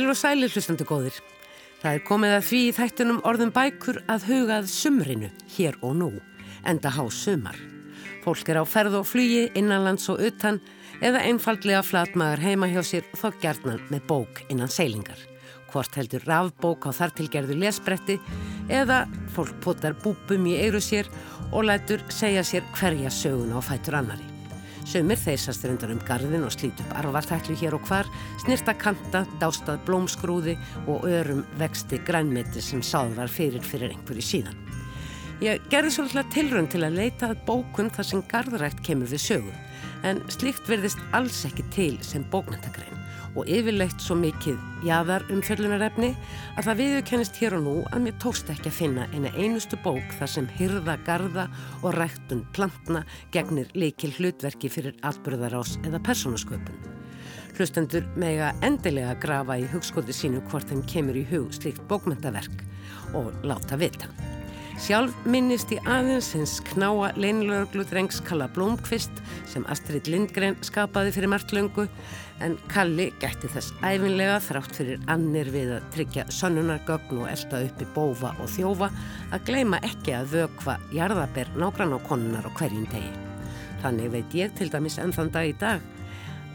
Heilur og sælir hlustandi góðir. Það er komið að því í þættunum orðum bækur að hugað sumrinu hér og nú, enda há sumar. Fólk er á ferð og flugi innanlands og utan eða einfaldlega flatmaður heima hjá sér þá gerðnan með bók innan seilingar. Hvort heldur rafbók á þartilgerðu lesbretti eða fólk potar búbum í eiru sér og lætur segja sér hverja sögun á fætur annari. Sumir þeysast rundar um gardin og slít upp arvartæklu hér og hvar, snirta kanta, dástað blómskrúði og örum vexti grænmeti sem sáð var fyrir fyrir einhverju síðan. Ég gerði svolítið tilrönd til að leita að bókun þar sem gardrækt kemur við sögu, en slikt verðist alls ekki til sem bóknættakræn og yfirleitt svo mikið jáðar um fjörlunarefni að það viðurkennist hér og nú að mér tókst ekki að finna eina einustu bók þar sem hyrða, garda og ræktun plantna gegnir leikil hlutverki fyrir atbyrðarás eða persónasköpun. Hlustendur mega endilega grafa í hugskóti sínu hvort þeim kemur í hug slikt bókmyndaverk og láta vita. Sjálf minnist í aðeins hins knáa leinilöglu drengs Kalla Blómqvist sem Astrid Lindgren skapaði fyrir marglöngu en Kalli gætti þess æfinlega þrátt fyrir annir við að tryggja sonnunargögn og elda uppi bófa og þjófa að gleima ekki að vökva jarðaber nágrann á konunar á hverjum tegi. Þannig veit ég til dæmis enn þann dag í dag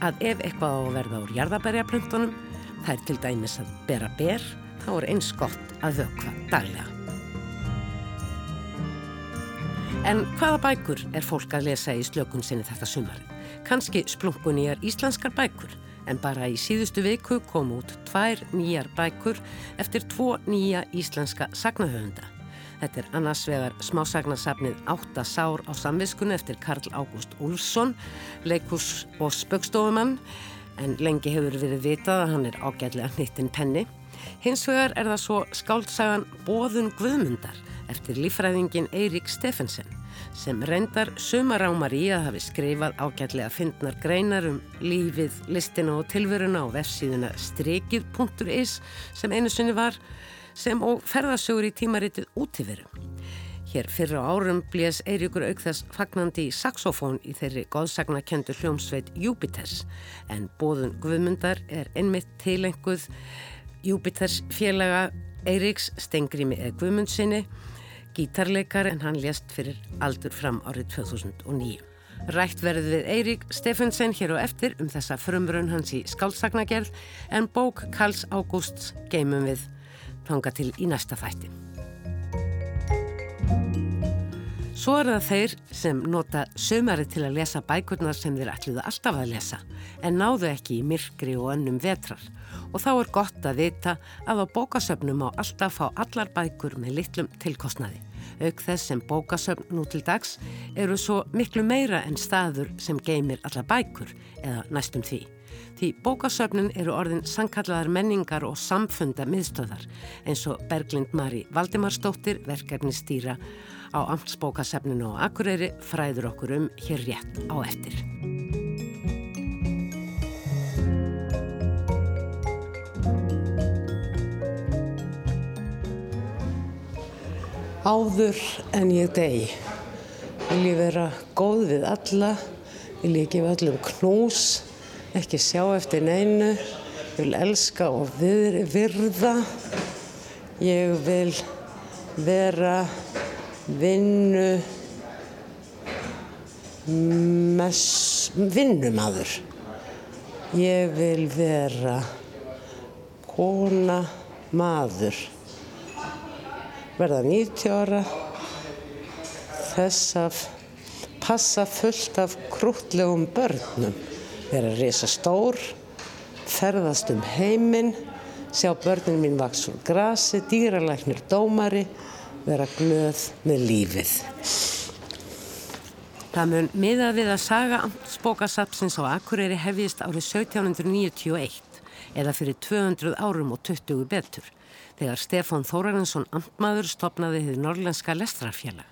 að ef eitthvað á að verða úr jarðaberjaplöntunum, það er til dæmis að bera ber, þá er eins gott að vökva daglega. En hvaða bækur er fólk að lesa í slökun sinni þetta sumarið? Kanski splunkunni er íslenskar bækur, en bara í síðustu viku kom út tvær nýjar bækur eftir tvo nýja íslenska sagnahöfunda. Þetta er annars vegar smásagnasafnið Átta sár á samviskunni eftir Karl Ágúst Úlsson, leikurs og spöggstofumann, en lengi hefur verið vitað að hann er ágætlega hnittinn penni. Hins vegar er það svo skáldsagan Bóðun Guðmundar eftir lífræðingin Eirík Steffensen sem reyndar sumarámar í að hafi skrifað ágætlega fyndnar greinar um lífið, listina og tilveruna á vefsíðuna strikið.is sem einu sunni var sem og ferðasögur í tímaritið útíveru. Hér fyrir á árum blés Eiríkur aukþess fagnandi í saxofón í þeirri góðsagnakendu hljómsveit Júpiters en bóðun Guðmundar er einmitt tilenguð Júpiters félaga Eiríks Stengrími eða Guðmundsinni gítarleikar en hann lést fyrir aldur fram árið 2009. Rætt verðið við Eirík Steffensen hér og eftir um þessa frumrun hans í skálsagnagerð en bók Karls Ágústs geymum við þanga til í næsta þætti. Svo er það þeir sem nota sömari til að lesa bækurnar sem þeir ætluðu alltaf að lesa en náðu ekki í myrkri og önnum vetrar og þá er gott að vita að á bókasöfnum á alltaf fá allar bækur með litlum tilkostnaði. Auk þess sem bókasöfn nú til dags eru svo miklu meira en staður sem geymir allar bækur eða næstum því. Því bókasöfnun eru orðin sankallaðar menningar og samfunda miðstöðar eins og Berglind Mari Valdimarsdóttir verkefni stýra á amtsbókasöfnunu og Akureyri fræður okkur um hér rétt á eftir. Áður en ég degi. Vil ég vera góð við alla, vil ég gefa allum knús, ekki sjá eftir neinu, vil elska og virða. Ég vil vera vinnu, vinnumadur. Ég vil vera kona, maður verða 90 ára. Þess að passa fullt af krútlegum börnum. Vera reysa stór ferðast um heiminn sjá börnum mín vaks úr grasi dýralæknir dómari vera glöð með lífið. Það mun miða við að saga amtsbókasapsins á Akureyri hefjist árið 1791 eða fyrir 200 árum og 20 betur þegar Stefán Þórarinsson amtmaður stopnaði þið norrlenska lestrarfélag.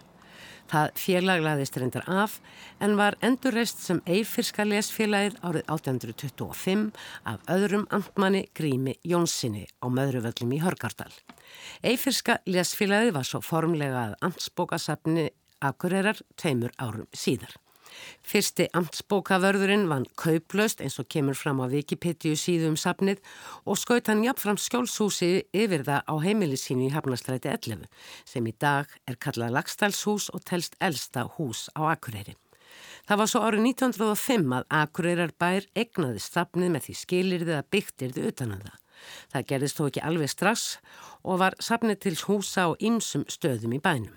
Það félag laðist reyndar af en var endurreist sem eifirska lesfélagið árið 1825 af öðrum amtmanni Grími Jónssoni á Möðruvöllum í Hörgardal. Eifirska lesfélagið var svo formlega að amtsbókasafni Akureyrar tveimur árum síðar. Fyrsti amtsbókavörðurinn vann kauplaust eins og kemur fram á Wikipedia síðum sapnið og skaut hann jafnfram skjólshúsi yfir það á heimilisínu í Hafnastræti 11 sem í dag er kallað Lagstælshús og telst elsta hús á Akureyri. Það var svo árið 1905 að Akureyrar bær egnaði sapnið með því skilirði að byggtirði utan að það. Það gerðist þó ekki alveg strax og var sapnið til húsa á ymsum stöðum í bænum.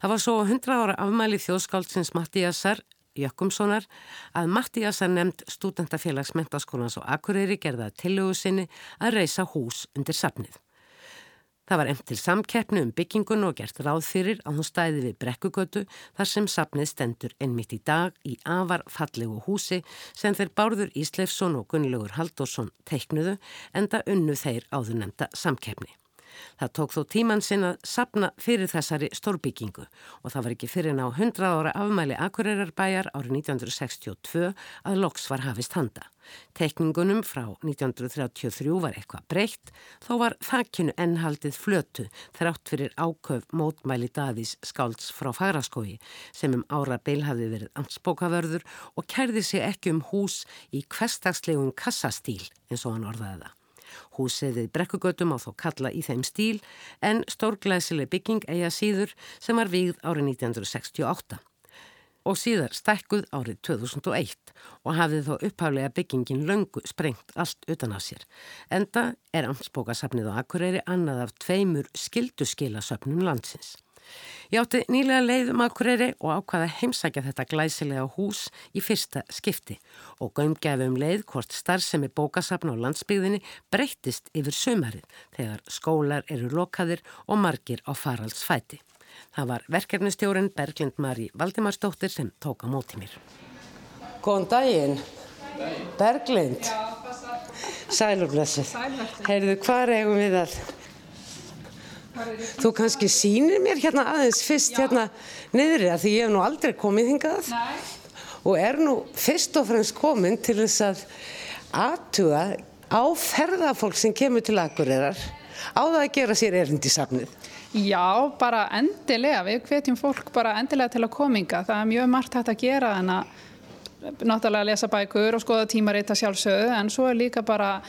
Það var svo 100 ára afmæli þjóðskáldsins Mattíasar Jökkumssonar að Mattíasar nefnd stúdentafélags mentaskólans og Akureyri gerða tillögu sinni að reysa hús undir sapnið. Það var emt til samkeppnu um byggingun og gert ráð fyrir að hún stæði við brekkugötu þar sem sapnið stendur ennmitt í dag í afar fallegu húsi sem þeir Bárður Ísleifsson og Gunnlaugur Haldósson teiknuðu enda unnu þeir áður nefnda samkeppni. Það tók þó tíman sinn að sapna fyrir þessari stórbyggingu og það var ekki fyrir ná 100 ára afmæli Akureyrar-bæjar árið 1962 að loks var hafist handa. Tekningunum frá 1933 var eitthvað breytt, þó var þakkinu ennhaldið flötu þrátt fyrir áköf mótmæli daðís skálds frá Fagraskói sem um ára beil hafi verið ansbókavörður og kærði sig ekki um hús í hverstagslegum kassastíl eins og hann orðaði það. Húsið við brekkugötum á þó kalla í þeim stíl en stórglæsileg bygging eiga síður sem var vígð árið 1968 og síðar stækkuð árið 2001 og hafið þó upphaflega byggingin löngu sprengt allt utan á sér. Enda er amtsbókasafnið á Akureyri annað af tveimur skilduskilasöfnum landsins. Ég átti nýlega leiðum Akureyri og ákvaða heimsækja þetta glæsilega hús í fyrsta skipti og gömgefum leið hvort starfsemi bókasafn á landsbyggðinni breyttist yfir sömarið þegar skólar eru lokaðir og margir á faraldsfæti. Það var verkefnistjórin Berglind Marí Valdimarsdóttir sem tók á móti mér. Góðan daginn. Berglind. Sælurblessið. Heyrðu, hvað eigum við að Þú kannski sínir mér hérna aðeins fyrst hérna að því ég hef nú aldrei komið hingað Nei. og er nú fyrst og fremst komin til þess að aðtuga á ferðafólk sem kemur til Akureyrar á það að gera sér erind í safnið. Já, bara endilega, við hvetjum fólk bara endilega til að kominga, það er mjög margt hægt að gera en að náttúrulega lesa bækur og skoða tímarita sjálfsögðu en svo er líka bara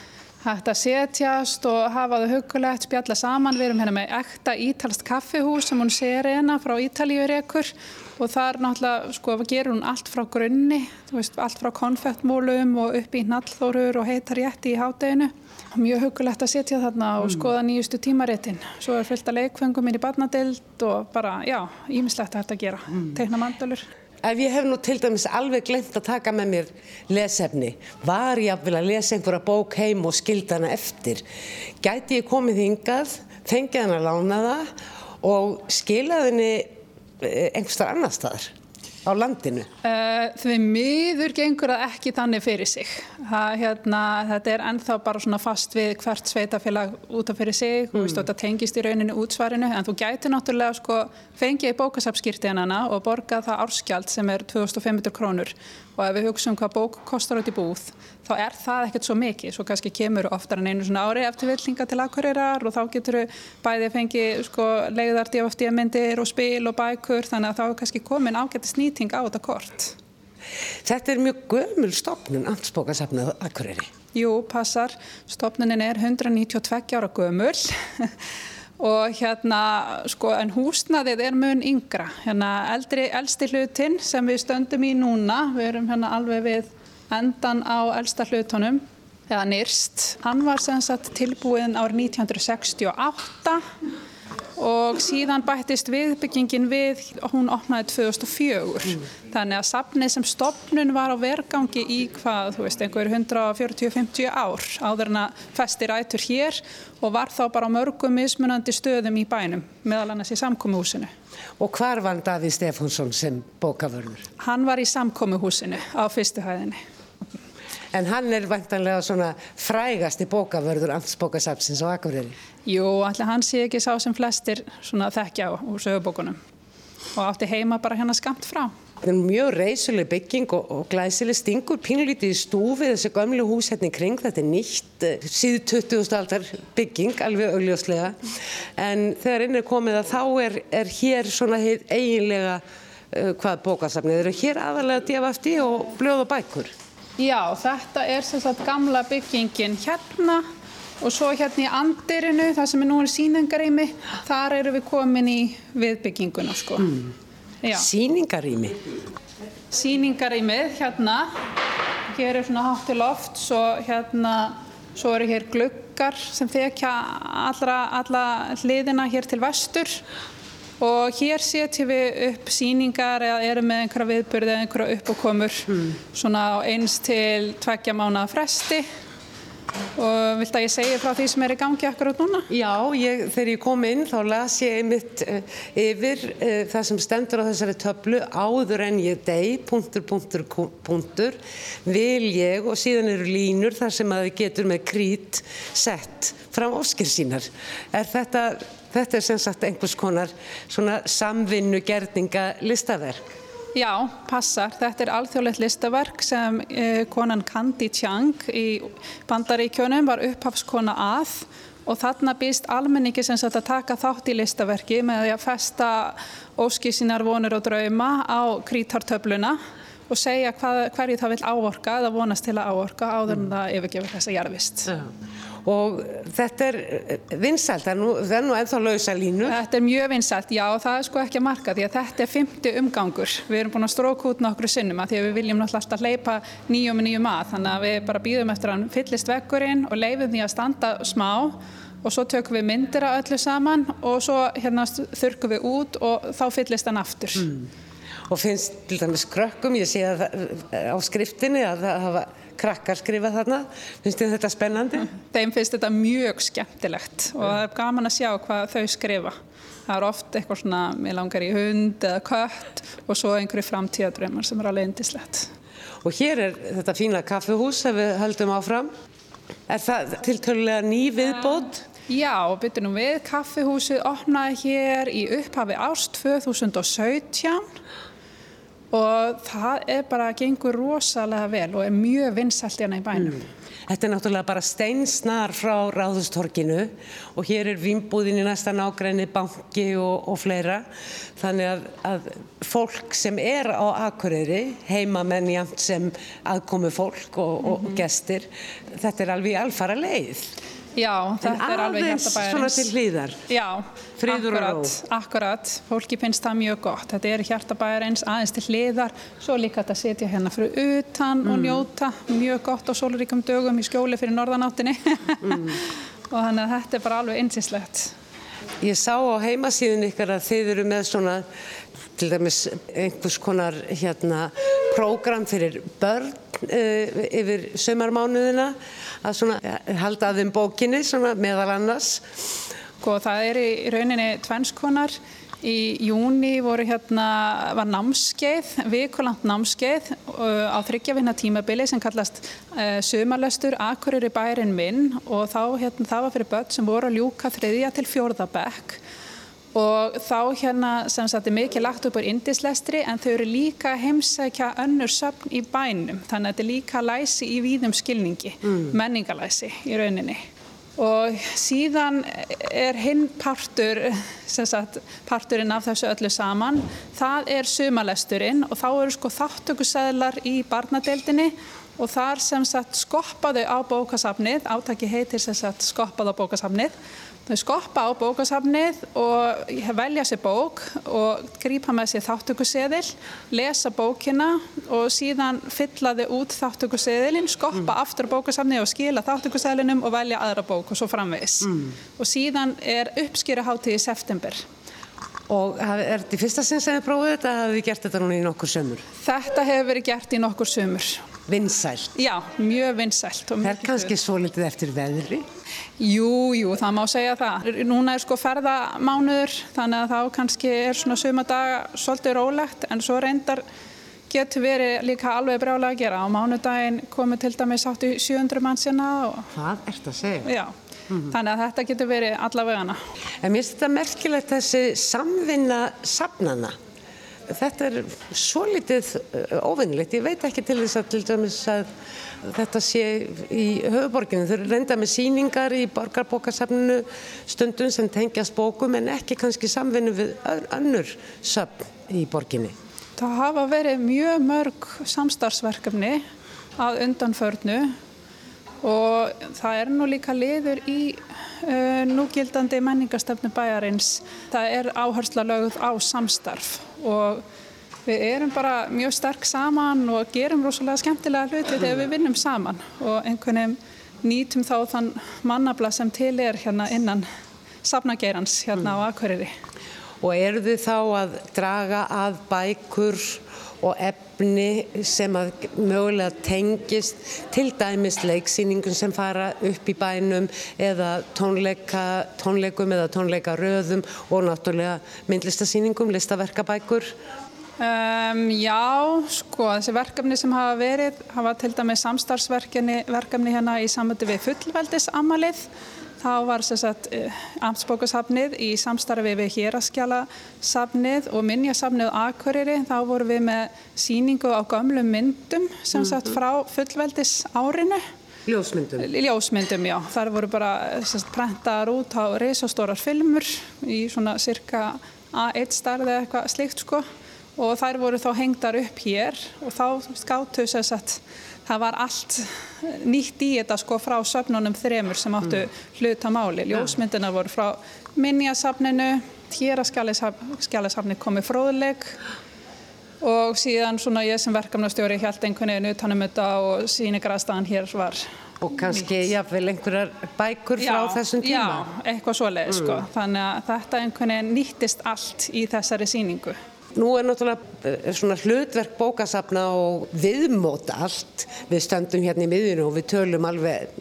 hægt að setjast og hafa þau hugulegt, spjalla saman. Við erum hérna með ekta ítalst kaffihús sem hún ser eina frá Ítalíu rekur og þar náttúrulega sko gerur hún allt frá grunni, veist, allt frá konfettmólum og upp í nallþórur og heitar rétti í hádeginu. Mjög hugulegt að setja þarna og mm. skoða nýjustu tímaréttin. Svo er fyllt að leikfengum inn í barnadild og bara, já, ímislegt að þetta gera. Mm. Teikna mandalur. Ef ég hef nú til dæmis alveg glemt að taka með mér lesefni, var ég að vilja lesa einhverja bók heim og skilda hana eftir, gæti ég komið hingað, fengið hana að lána það og skilaði henni eh, einhverstar annar staðar á landinu? Uh, því miður gengur það ekki þannig fyrir sig. Það, hérna, þetta er ennþá bara svona fast við hvert sveitafélag út af fyrir sig mm. og þetta tengist í rauninu útsvarinu en þú gæti náttúrulega sko fengið í bókasapskýrtinana og borga það árskjald sem er 2500 krónur og ef við hugsaum hvað bók kostar út í búð þá er það ekkert svo mikið, svo kannski kemur oftar en einu svona ári eftir villinga til akkurirar og þá getur við bæði fengið sko leiðar DFD myndir og spil og bækur þannig að þá er kannski komin ágætti snýting á þetta kort. Þetta er mjög gömul stopnun ansbókasafnað akkuriri. Jú, passar. Stopnunin er 192 ára gömul og hérna sko en húsnaðið er mun yngra hérna eldri, eldsti hlutin sem við stöndum í núna við erum hérna alveg við endan á eldsta hlutunum eða nýrst hann var sem sagt tilbúin árið 1968 og síðan bættist viðbyggingin við, hún opnaði 2004 mm. þannig að safni sem stopnun var á vergangi í hvað, þú veist, einhver 140-50 ár áður en að festi rætur hér og var þá bara á mörgum mismunandi stöðum í bænum, meðal annars í samkómuhúsinu. Og hvar var Davíð Stefánsson sem bókavörður? Hann var í samkómuhúsinu á fyrstuhæðinni en hann er vantanlega svona frægasti bókavörður ansbókasapsins á Akureyri. Jú, allir hann sé ekki sá sem flestir svona þekkja úr sögubókunum og átti heima bara hérna skamt frá. Það er mjög reysuleg bygging og, og glæsileg stingur, pínlítið í stúfi þessi gömlu hús hérna í kring, þetta er nýtt eh, síðu 20. aldar bygging, alveg augljóslega, en þegar inn er komið að þá er, er hér svona eiginlega uh, hvað bókasafnið eru. Hér aðalega DFFD og blöð og bækur. Já, þetta er sem sagt gamla byggingin hérna og svo hérna í andirinu, það sem er nú er síningarými, þar eru við komin í viðbygginguna sko. Mm. Síningarými? Síningarýmið hérna, hér er svona hátt til loft, svo hérna, svo eru hér gluggar sem þekja allra, alla hliðina hér til vestur og hér setjum við upp síningar eða erum með einhverja viðbörði eða einhverja uppákomur mm. svona eins til tveggja mánuða fresti og vilt að ég segja frá því sem er í gangi akkurat núna? Já, ég, þegar ég kom inn þá las ég einmitt uh, yfir uh, það sem stendur á þessari töflu áður en ég deg, punktur, punktur, punktur vil ég og síðan eru línur þar sem að þið getur með krít sett fram óskir sínar er þetta Þetta er sem sagt einhvers konar samvinnu gerninga listaverk. Já, passar. Þetta er alþjóðlegt listaverk sem eh, konan Kandi Chang í bandaríkjónum var upphafskona að og þarna býst almenningi sem sagt að taka þátt í listaverki með að festa óski sínar vonur og drauma á krítartöfluna og segja hvað, hverju það vil áorka eða vonast til að áorka áður en mm. það yfirgefur þessa jarðvist. Já og þetta er vinsælt, það er nú, það er nú ennþá lausa línu. Þetta er mjög vinsælt, já og það er sko ekki að marka því að þetta er fymti umgangur. Við erum búin að stróka út nokkru sinnum að því að við viljum náttúrulega alltaf leipa nýjum og nýjum að þannig að við bara býðum eftir að hann fyllist vekkurinn og leifum því að standa smá og svo tökum við myndir af öllu saman og svo hérna þurkum við út og þá fyllist hann aftur. Mm. Og finnst til dæmis krökkum, ég sé að á skriftinni að það hafa krakkar skrifa þarna. Finnst þið þetta spennandi? Þeim finnst þetta mjög skemmtilegt og það er gaman að sjá hvað þau skrifa. Það er oft eitthvað svona, mér langar í hund eða kött og svo einhverju framtíðadröymar sem er alveg indislegt. Og hér er þetta fína kaffehús sem við höldum áfram. Er það tiltölulega ný viðbót? Já, byrjum við. Kaffehúsið opnaði hér í upphafi ást 2017 og það er bara gengur rosalega vel og er mjög vinsalt hérna í bænum. Mm. Þetta er náttúrulega bara steinsnar frá Ráðustorkinu og hér er vimbúðin í næsta nágræni, banki og, og fleira. Þannig að, að fólk sem er á Akureyri, heimamenn jæmt sem aðkomi fólk og, og mm -hmm. gestir, þetta er alveg alfara leið. Já, þetta er alveg hjartabæjarins. En aðeins svona til hlýðar? Já, Fríður akkurat, akkurat. Fólki finnst það mjög gott. Þetta er hjartabæjarins aðeins til hlýðar. Svo líka þetta setja hérna fyrir utan mm. og njóta. Mjög gott á sólríkum dögum í skjóli fyrir norðanáttinni. Mm. og þannig að þetta er bara alveg einsinslegt. Ég sá á heimasíðun ykkar að þið eru með svona til dæmis einhvers konar hérna prógram fyrir börn uh, yfir sömarmánuðina að svona halda að þeim bókinni svona meðal annars. Og sko, það er í rauninni tvennskonar. Í júni hérna, var námskeið, vikulant námskeið uh, á þryggjafinna tímabili sem kallast uh, Sumarlöstur Akureyri bærin minn og þá hérna, það var fyrir börn sem voru að ljúka þriðja til fjórðabekk og þá hérna sem sagt er mikið lagt upp úr indislestri en þau eru líka heimsækja önnur söfn í bænum. Þannig að þetta er líka læsi í víðum skilningi, mm. menningalæsi í rauninni. Og síðan er hinn partur, sem sagt parturinn af þessu öllu saman, það er sumalesturinn og þá eru sko þáttökusæðlar í barnadeildinni og þar sem sagt skoppaðu á bókasafnið, átaki heitir sem sagt skoppaðu á bókasafnið Þau skoppa á bókasafnið og velja sér bók og grípa með sér þáttökuseðil, lesa bókina og síðan fylla þau út þáttökuseðilinn, skoppa mm. aftur bókasafnið og skila þáttökuseðlinum og velja aðra bók og svo framvegis. Mm. Og síðan er uppskýraháttíð í september. Og er þetta í fyrsta sinn sem þið prófið þetta eða hafið þið gert þetta núna í nokkur sömur? Þetta hefur verið gert í nokkur sömur. Vinsælt? Já, mjög vinsælt. Það er kannski svo litið eftir veðri? Jú, jú, það má segja það. Núna er sko ferðamánuður þannig að þá kannski er svona sumadaga svolítið rólegt en svo reyndar getur verið líka alveg brálega að gera. Á mánudagin komið til dæmis 8700 mann sérna. Og... Hvað ert að segja? Já, mm -hmm. þannig að þetta getur verið allavegana. En mér finnst þetta merkilegt þessi samvinna safnana. Þetta er svo litið óvinnilegt. Ég veit ekki til þess að til dæmis að þetta sé í höfuborginu. Þau eru reynda með síningar í borgarbókasafninu stundum sem tengjast bókum en ekki kannski samvinnu við önnur söfn í borginni. Það hafa verið mjög mörg samstarfsverkefni að undanförnu og það er nú líka liður í uh, núgildandi menningastöfnu bæjarins. Það er áhersla lögð á samstarf og við erum bara mjög sterk saman og gerum rosalega skemmtilega hluti þegar við vinnum saman og einhvern veginn nýtum þá þann mannabla sem til er hérna innan safnageirans hérna á Akureyri. Og eru þið þá að draga að bækur og efni sem að mögulega tengist til dæmis leiksýningum sem fara upp í bænum eða tónleika, tónleikum eða tónleikaröðum og náttúrulega myndlistasýningum, listaverkabækur? Um, já, sko þessi verkefni sem hafa verið hafa til dæmis samstarfsverkefni hérna í samvöldu við fullveldisamalið þá var sagt, eh, amtsbókasafnið í samstarfi við héraskjálasafnið og minnjasafnið Akureyri. Þá vorum við með síningu á gamlum myndum sem sagt mhm. frá fullveldis árinu. Ljósmyndum? Ljósmyndum, já. Það voru bara sagt, prentaðar út á reysastórar filmur í svona cirka A1 starði eða eitthvað slikt sko og þær voru þá hengdar upp hér og þá skáttu þess að það var allt nýtt í þetta sko frá söfnunum þremur sem áttu mm. hluta máli. Ljósmyndina voru frá minnjasafninu, hér að skjálasafni komið fróðleg og síðan svona ég sem verkefnastjóri held einhvern veginn utanum þetta og síningarastæðan hér var Og kannski jáfnveil einhverjar bækur frá já, þessum tíma? Já, eitthvað svoleið sko. mm. sko. Þannig að þetta einhvern veginn nýttist allt í þessari síningu. Nú er náttúrulega eh, svona hlutverk bókasafna og viðmóta allt. Við stöndum hérna í miðjunu og við tölum alveg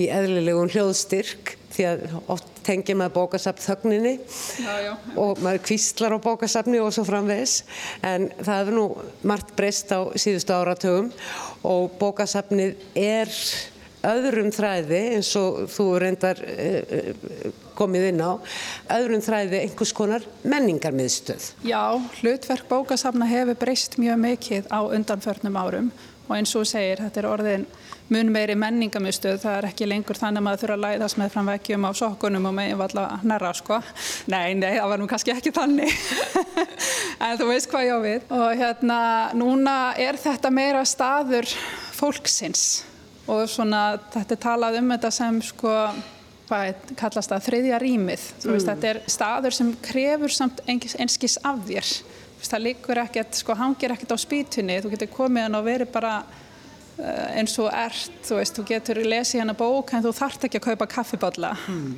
í eðlilegum hljóðstyrk því að oft tengir maður bókasafn þögninni já, já. og maður kvíslar á bókasafni og svo framvegs. En það hefur nú margt breyst á síðustu áratögum og bókasafnið er öðrum þræði eins og þú reyndar eh, eh, komið inn á, öðrum þræði einhvers konar menningarmiðstöð. Já, hlutverk bókasafna hefur breyst mjög mikið á undanförnum árum og eins og segir, þetta er orðin mun meiri menningarmiðstöð, það er ekki lengur þannig að maður þurfa að læðast með fram vekkjum á sokkunum og með valla nærra sko. Nei, nei, það var nú kannski ekki þannig, en þú veist hvað ég á við. Og hérna, núna er þetta meira staður fólksins og svona þetta er talað um þetta sem sko hvað kallast það þriðja rýmið mm. þetta er staður sem krefur samt einskis af þér það líkur ekkert, sko hangir ekkert á spýtunni þú getur komið hann og verið bara uh, eins og ert þú veist, þú getur lesið hérna bók en þú þart ekki að kaupa kaffibodla mm.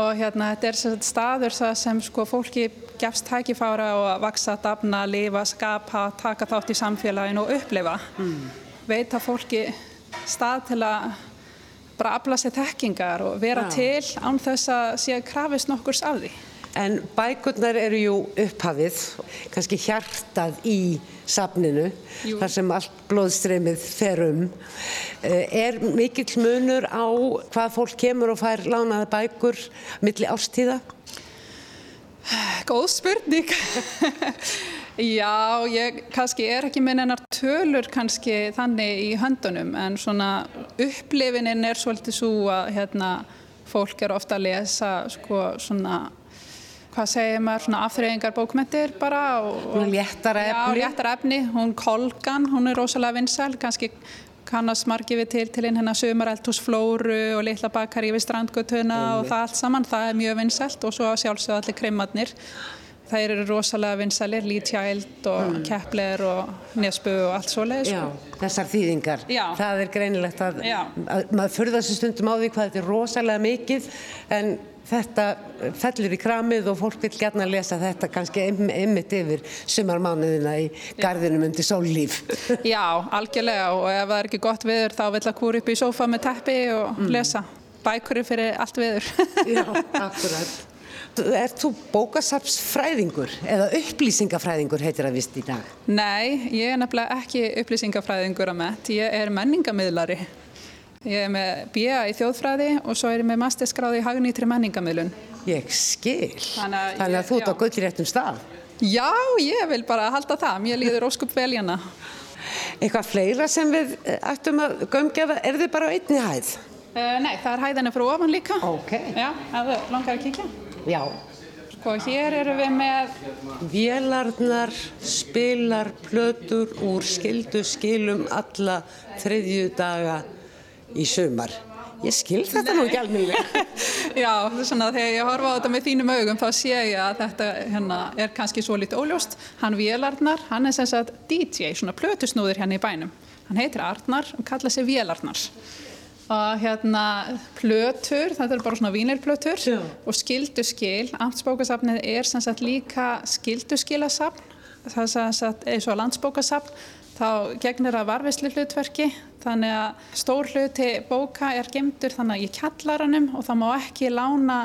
og hérna þetta er staður sem sko fólki gefst tækifára og að vaksa, dafna, lifa, skapa taka þátt í samfélaginu og upplifa mm. veita fólki stað til að bara afla sér þekkingar og vera Já. til án þess að sé að krafist nokkurs af því. En bækurnar eru jú upphafið, kannski hjartað í safninu, jú. þar sem allt blóðstreymið fer um. Eh, er mikill munur á hvað fólk kemur og fær lánaða bækur millir ástíða? Góð spurning. Já, ég kannski er ekki minn ennar tölur kannski þannig í höndunum en svona upplifininn er svolítið svo að hérna fólk er ofta að lesa sko svona hvað segir maður, svona afþreyingar bókmyndir bara og, og léttara efni. Já, léttara efni, hún Kolgan, hún er rosalega vinsæl, kannski kannast margi við til til einn hérna sömaræltusflóru og litla bakari við strandgötuna og það allt saman, það er mjög vinsælt og svo sjálfsögðu allir krimmarnir Það eru rosalega vinsalir, Child og mm. Kepler og Nesbu og allt svoleið. Sko. Já, þessar þýðingar. Já. Það er greinilegt að, að maður förða sér stundum á því hvað þetta er rosalega mikið en þetta fellir í kramið og fólk vil gætna að lesa þetta kannski einmitt yfir sumarmánuðina í gardinum undir sóllíf. Já, algjörlega og ef það er ekki gott viður þá vil að kúra upp í sófa með teppi og mm. lesa bækurir fyrir allt viður. Já, akkurat. Er þú bókasapsfræðingur eða upplýsingafræðingur heitir það vist í dag? Nei, ég er nefnilega ekki upplýsingafræðingur að mett, ég er menningamidlari. Ég er með BA í þjóðfræði og svo er ég með masterskráði í hagnýtri menningamidlun. Ég skil, þannig að, þannig að þú ert á gullri réttum stað. Já, ég vil bara halda það, mér líður óskup veljana. Eitthvað fleira sem við ættum að gömgefa, er þið bara á einni hæð? Uh, nei, það er hæðinu frá ofan líka. Ok. Já, ef þú langar að kíkja. Já, Sko hér eru við með Vélarnar spilar plötur úr skildu skilum alla þriðju daga í sumar. Ég skil þetta nú ekki alminlega. Já, svona þegar ég horfa á þetta með þínum augum þá sé ég að þetta hérna, er kannski svo litið óljóst. Hann Vélarnar, hann er sem sagt DJ, svona plötusnúður hérna í bænum. Hann heitir Arnar og kalla sig Vélarnar. Og hérna plötur, þetta er bara svona vínirplötur Já. og skilduskil. Amtsbókasafnið er sem sagt líka skilduskilasafn. Það er sem sagt eins og landsbókasafn þá gegnir að varvislu hlutverki þannig að stór hluti bóka er gemdur þannig að í kjallaranum og það má ekki lána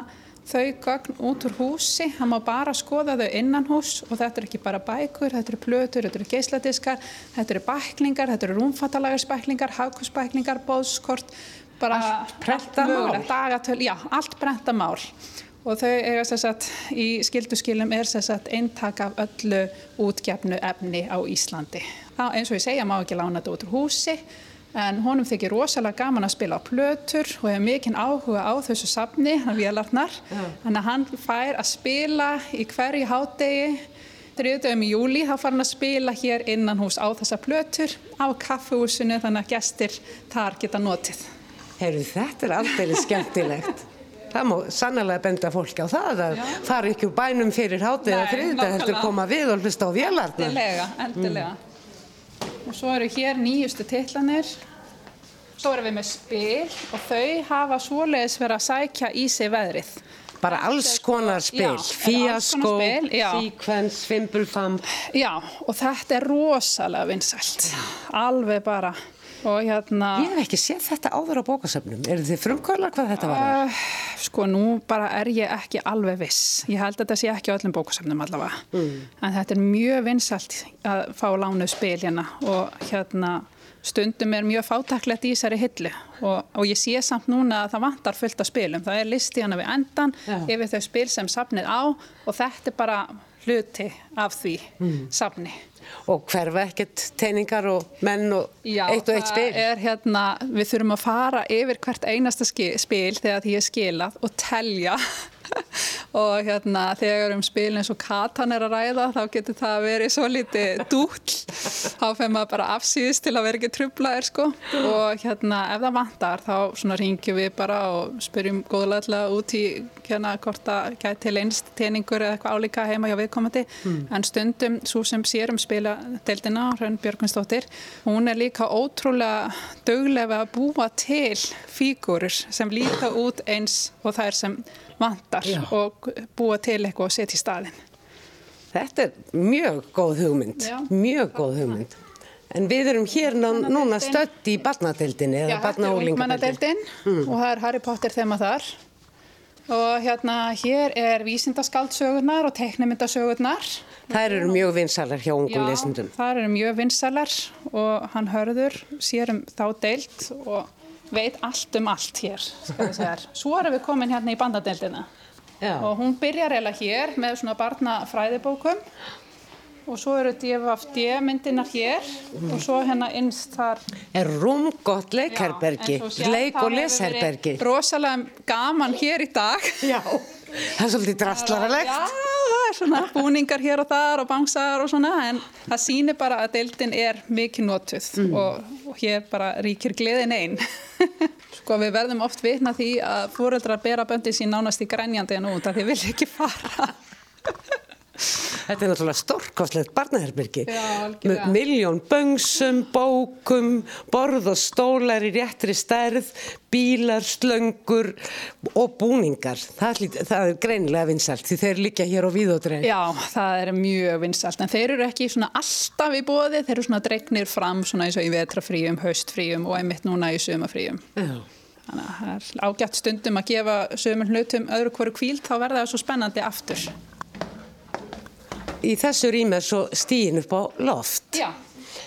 þau gögn út úr húsi, það má bara skoða þau innan hús og þetta er ekki bara bækur, þetta eru plötur, þetta eru geisladiskar, þetta eru bæklingar, þetta eru rúmfattalagarsbæklingar, hagkursbæklingar, bóðskort, bara Allt mögulegt, dagatöl, já, allt brentamál og þau eiga satt í skilduskilum er eintak af öllu útgefnu efni á Íslandi. Það, eins og ég segja má ekki lána þetta út úr húsi en honum þykir rosalega gaman að spila á plötur og hefur mikinn áhuga á þessu safni, hann vélarnar, þannig að hann fær að spila í hverju hádegi þriðdöfum í júli þá fær hann að spila hér innan hús á þessa plötur á kaffehúsinu þannig að gestir þar geta notið. Heyrðu, þetta er aldrei skemmtilegt. Það má sannlega benda fólki á það að fara ekki úr bænum fyrir eða Nei, þriðdag heldur koma við og hlusta á vélarnar. Endilega, endilega. Og svo eru hér nýjustu titlanir. Svo erum við með spil og þau hafa svoleiðis verið að sækja í sig veðrið. Bara alls konar spil, fíaskó, síkvens, fimbulfamp. Já, og þetta er rosalega vinsælt. Alveg bara. Hérna... Ég hef ekki séð þetta áður á bókasöfnum. Eru þið frumkvölar hvað þetta var? Uh, sko nú bara er ég ekki alveg viss. Ég held að þetta sé ekki á öllum bókasöfnum allavega. En þetta er mjög vinsalt að fá lánuð spil hérna og hérna stundum er mjög fátaklegt í þessari hillu og, og ég sé samt núna að það vantar fullt af spilum. Það er listi hana við endan Já. yfir þau spil sem safnið á og þetta er bara hluti af því safni. Og hverfa ekkert teiningar og menn og Já, eitt og eitt spil? það er hérna, við þurfum að fara yfir hvert einasta spil þegar því er skilað og telja og hérna þegar um spil eins og Katan er að ræða þá getur það verið svo litið dúll. Þá fyrir maður bara afsýðist til að vera ekki trublaðir sko. Og hérna ef það vantar þá svona ringjum við bara og spyrjum góðlega út í hérna hvort það gæti leinst teiningur eða eitthvað álíka heima hjá viðkomandi. En stundum svo sem sér um spiladeildina, Hrönn Björgvinsdóttir hún er líka ótrúlega döglega að búa til fígurur sem líta út eins og það er sem vantar Já. og búa til eitthvað og setja í staðin. Þetta er mjög góð hugmynd, Já. mjög góð hugmynd. En við erum hér núna stödd í barnadeildinni eða barnaólingadeildinni. ungmennadeildin og það er Harry Potter þema þar. Og hérna hér er vísindaskaldsögurnar og teiknumyndasögurnar. Það eru mjög vinsalar hjá ungum lesendum. það eru mjög vinsalar og hann hörður sér um þá deild og veit allt um allt hér. skal við segja. Svo erum við komin hérna í bandadeildina Já. og hún byrjar eiginlega hér með svona barnafræðibókum og svo eru DFD myndinar hér og svo hérna innst þar Er rúm gott leikherbergi, leik- og lesherbergi. Rosalega gaman hér í dag. Já. Það er svolítið drastlaralegt. Já, það svona búningar hér og þar og bangsar og svona en það sýnir bara að deildin er mikið notuð Mm. og, og hér bara ríkir gleðin einn. sko við verðum oft vitna því að fóreldrar bera böndin sín nánast í grænjandi en út að þið vilja ekki fara. Þetta er náttúrulega stórkostlegt algjörlega. Með miljón böngsum, bókum, borð og stólar í réttri stærð, bílar, slöngur og búningar. Það, það er greinilega vinsalt því þeir liggja hér á víðódrein. Já, það er mjög vinsalt en þeir eru ekki svona alltaf í bóði, þeir eru svona dregnir fram svona eins og í vetrafríum, haustfríum og einmitt núna í sumafríum. Já. Þannig að það er ágætt stundum að gefa sömur hlutum öðru hverju kvíld þá verða það svo spennandi aftur. Í þessu rými er svo stíin upp á loft. Já.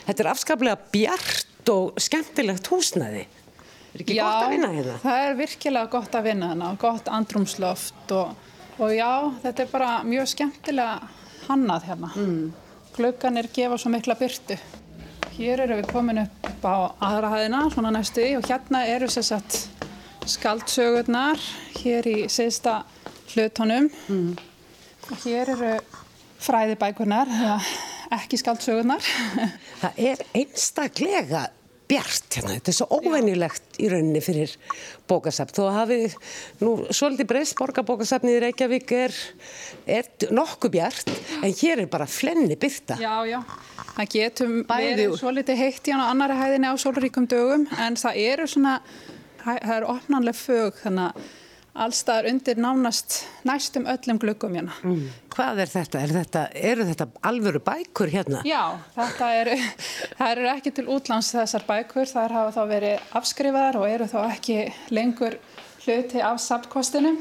Þetta er afskaplega bjart og skemmtilegt húsnæði. Er ekki gott að vinna hérna? það er virkilega gott að vinna hérna og gott andrumsloft og, og já, þetta er bara mjög skemmtilega hannað hérna. Mm. Glögganir gefa svo mikla byrtu. Hér eru við komin upp á aðra hæðina, svona næstu í og hérna eru sér satt skaldsögurnar hér í síðsta hlutunum. Mm. Og hér eru fræðibækunar, ekki skaldsögunar. Það er einstaklega bjart hérna, þetta er svo óvenjulegt í rauninni fyrir bókasafn. Þó hafið nú svolítið breyst, borgarbókasafnið í Reykjavík er, er nokkuð bjart, en hér er bara flenni byrta. Já, já, það getum Bæði. verið svolítið heitt í hann á annari hæðinni á sólríkum dögum, en það eru svona, það eru opnanlega fög, þannig að allstaðar undir nánast næstum öllum glöggum hérna. Mm. Hvað er þetta? Er þetta? Eru þetta alvöru bækur hérna? Já, þetta eru, eru ekki til útlands þessar bækur, þar hafa þá verið afskrifaðar og eru þá ekki lengur hluti af sapkostinu.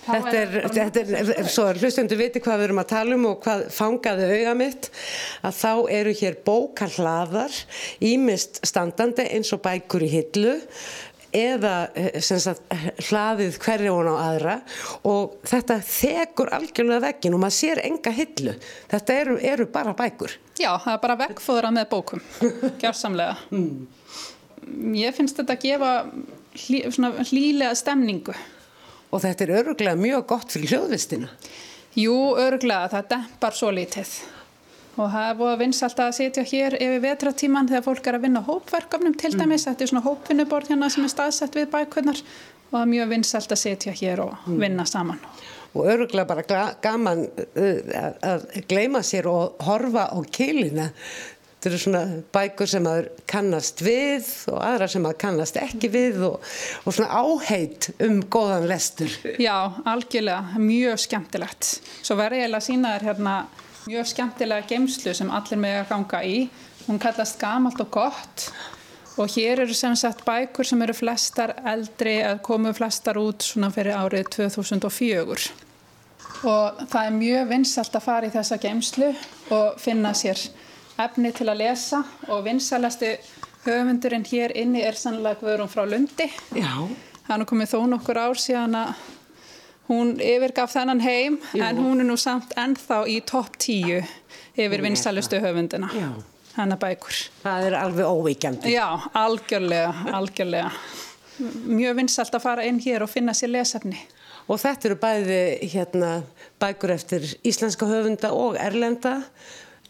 Þetta er, þetta er, svo hlustundur viti hvað við erum að tala um og hvað fangaði auga mitt, að þá eru hér bókarhlaðar, ímist standandi eins og bækur í hillu, eða eh, sagt, hlaðið hverja hún á aðra og þetta þekur algjörlega veginn og maður sér enga hillu. Þetta eru, eru bara bækur. Já, það er bara vekkfóðra með bókum, gjársamlega. Mm. Ég finnst þetta að gefa hlý, hlýlega stemningu. Og þetta er öruglega mjög gott fyrir hljóðvistina. Jú, öruglega, það dempar svo lítið og það er búið að vinsalt að setja hér yfir vetratíman þegar fólk er að vinna hópverkefnum til mm. dæmis, mm. þetta er svona hópvinnuborð hérna sem er staðsett við bækvöldnar og það er mjög vinsalt að setja hér og mm. vinna saman. Og öruglega bara gaman uh, að gleima sér og horfa á kilina Þetta eru svona bækur sem að kannast við og aðra sem að kannast ekki við og, og svona áheit um góðan lestur. Já, algjörlega, mjög skemmtilegt. Svo verður ég að sína þér hérna mjög skemmtilega geimslu sem allir með að ganga í. Hún kallast Gamalt og gott og hér eru sem sagt bækur sem eru flestar eldri að komu flestar út svona fyrir árið 2004 og það er mjög vinsalt að fara í þessa geimslu og finna sér efni til að lesa og vinsalasti höfundurinn hér inni er sannlega Guðrún frá Lundi. Já. Það er nú komið þó nokkur ár síðan að Hún yfirgaf þennan heim Jú. en hún er nú samt ennþá í topp tíu yfir vinstalustu höfundina. Hanna bækur. Það er alveg óvíkjandi. Já, algjörlega, algjörlega. Mjög vinstalt að fara inn hér og finna sér lesafni. Og þetta eru bæði hérna, bækur eftir íslenska höfunda og erlenda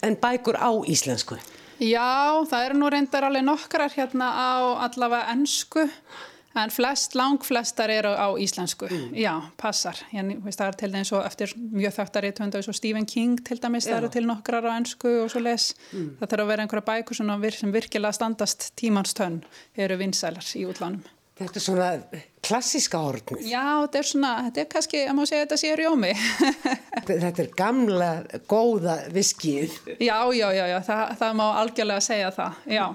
en bækur á íslensku. Já, það eru nú reyndar alveg nokkrar hérna á allavega ennsku En flest, lang flestar eru á íslensku, mm. já, passar. Ég, veist, það er til dæmis og eftir mjög þáttari tvönda eins og Stephen King til dæmis, já. það eru til nokkrar á ennsku og svo les. Mm. Það þarf að vera einhverja bækur sem virkilega standast tímanstönn eru vinsælar í útlánum. Þetta er svona klassiska orðn. Já, þetta er svona, þetta er kannski, ég má segja þetta sé rjómi. þetta er gamla, góða viskið. Já, já, já, já það, það má algjörlega segja það, já.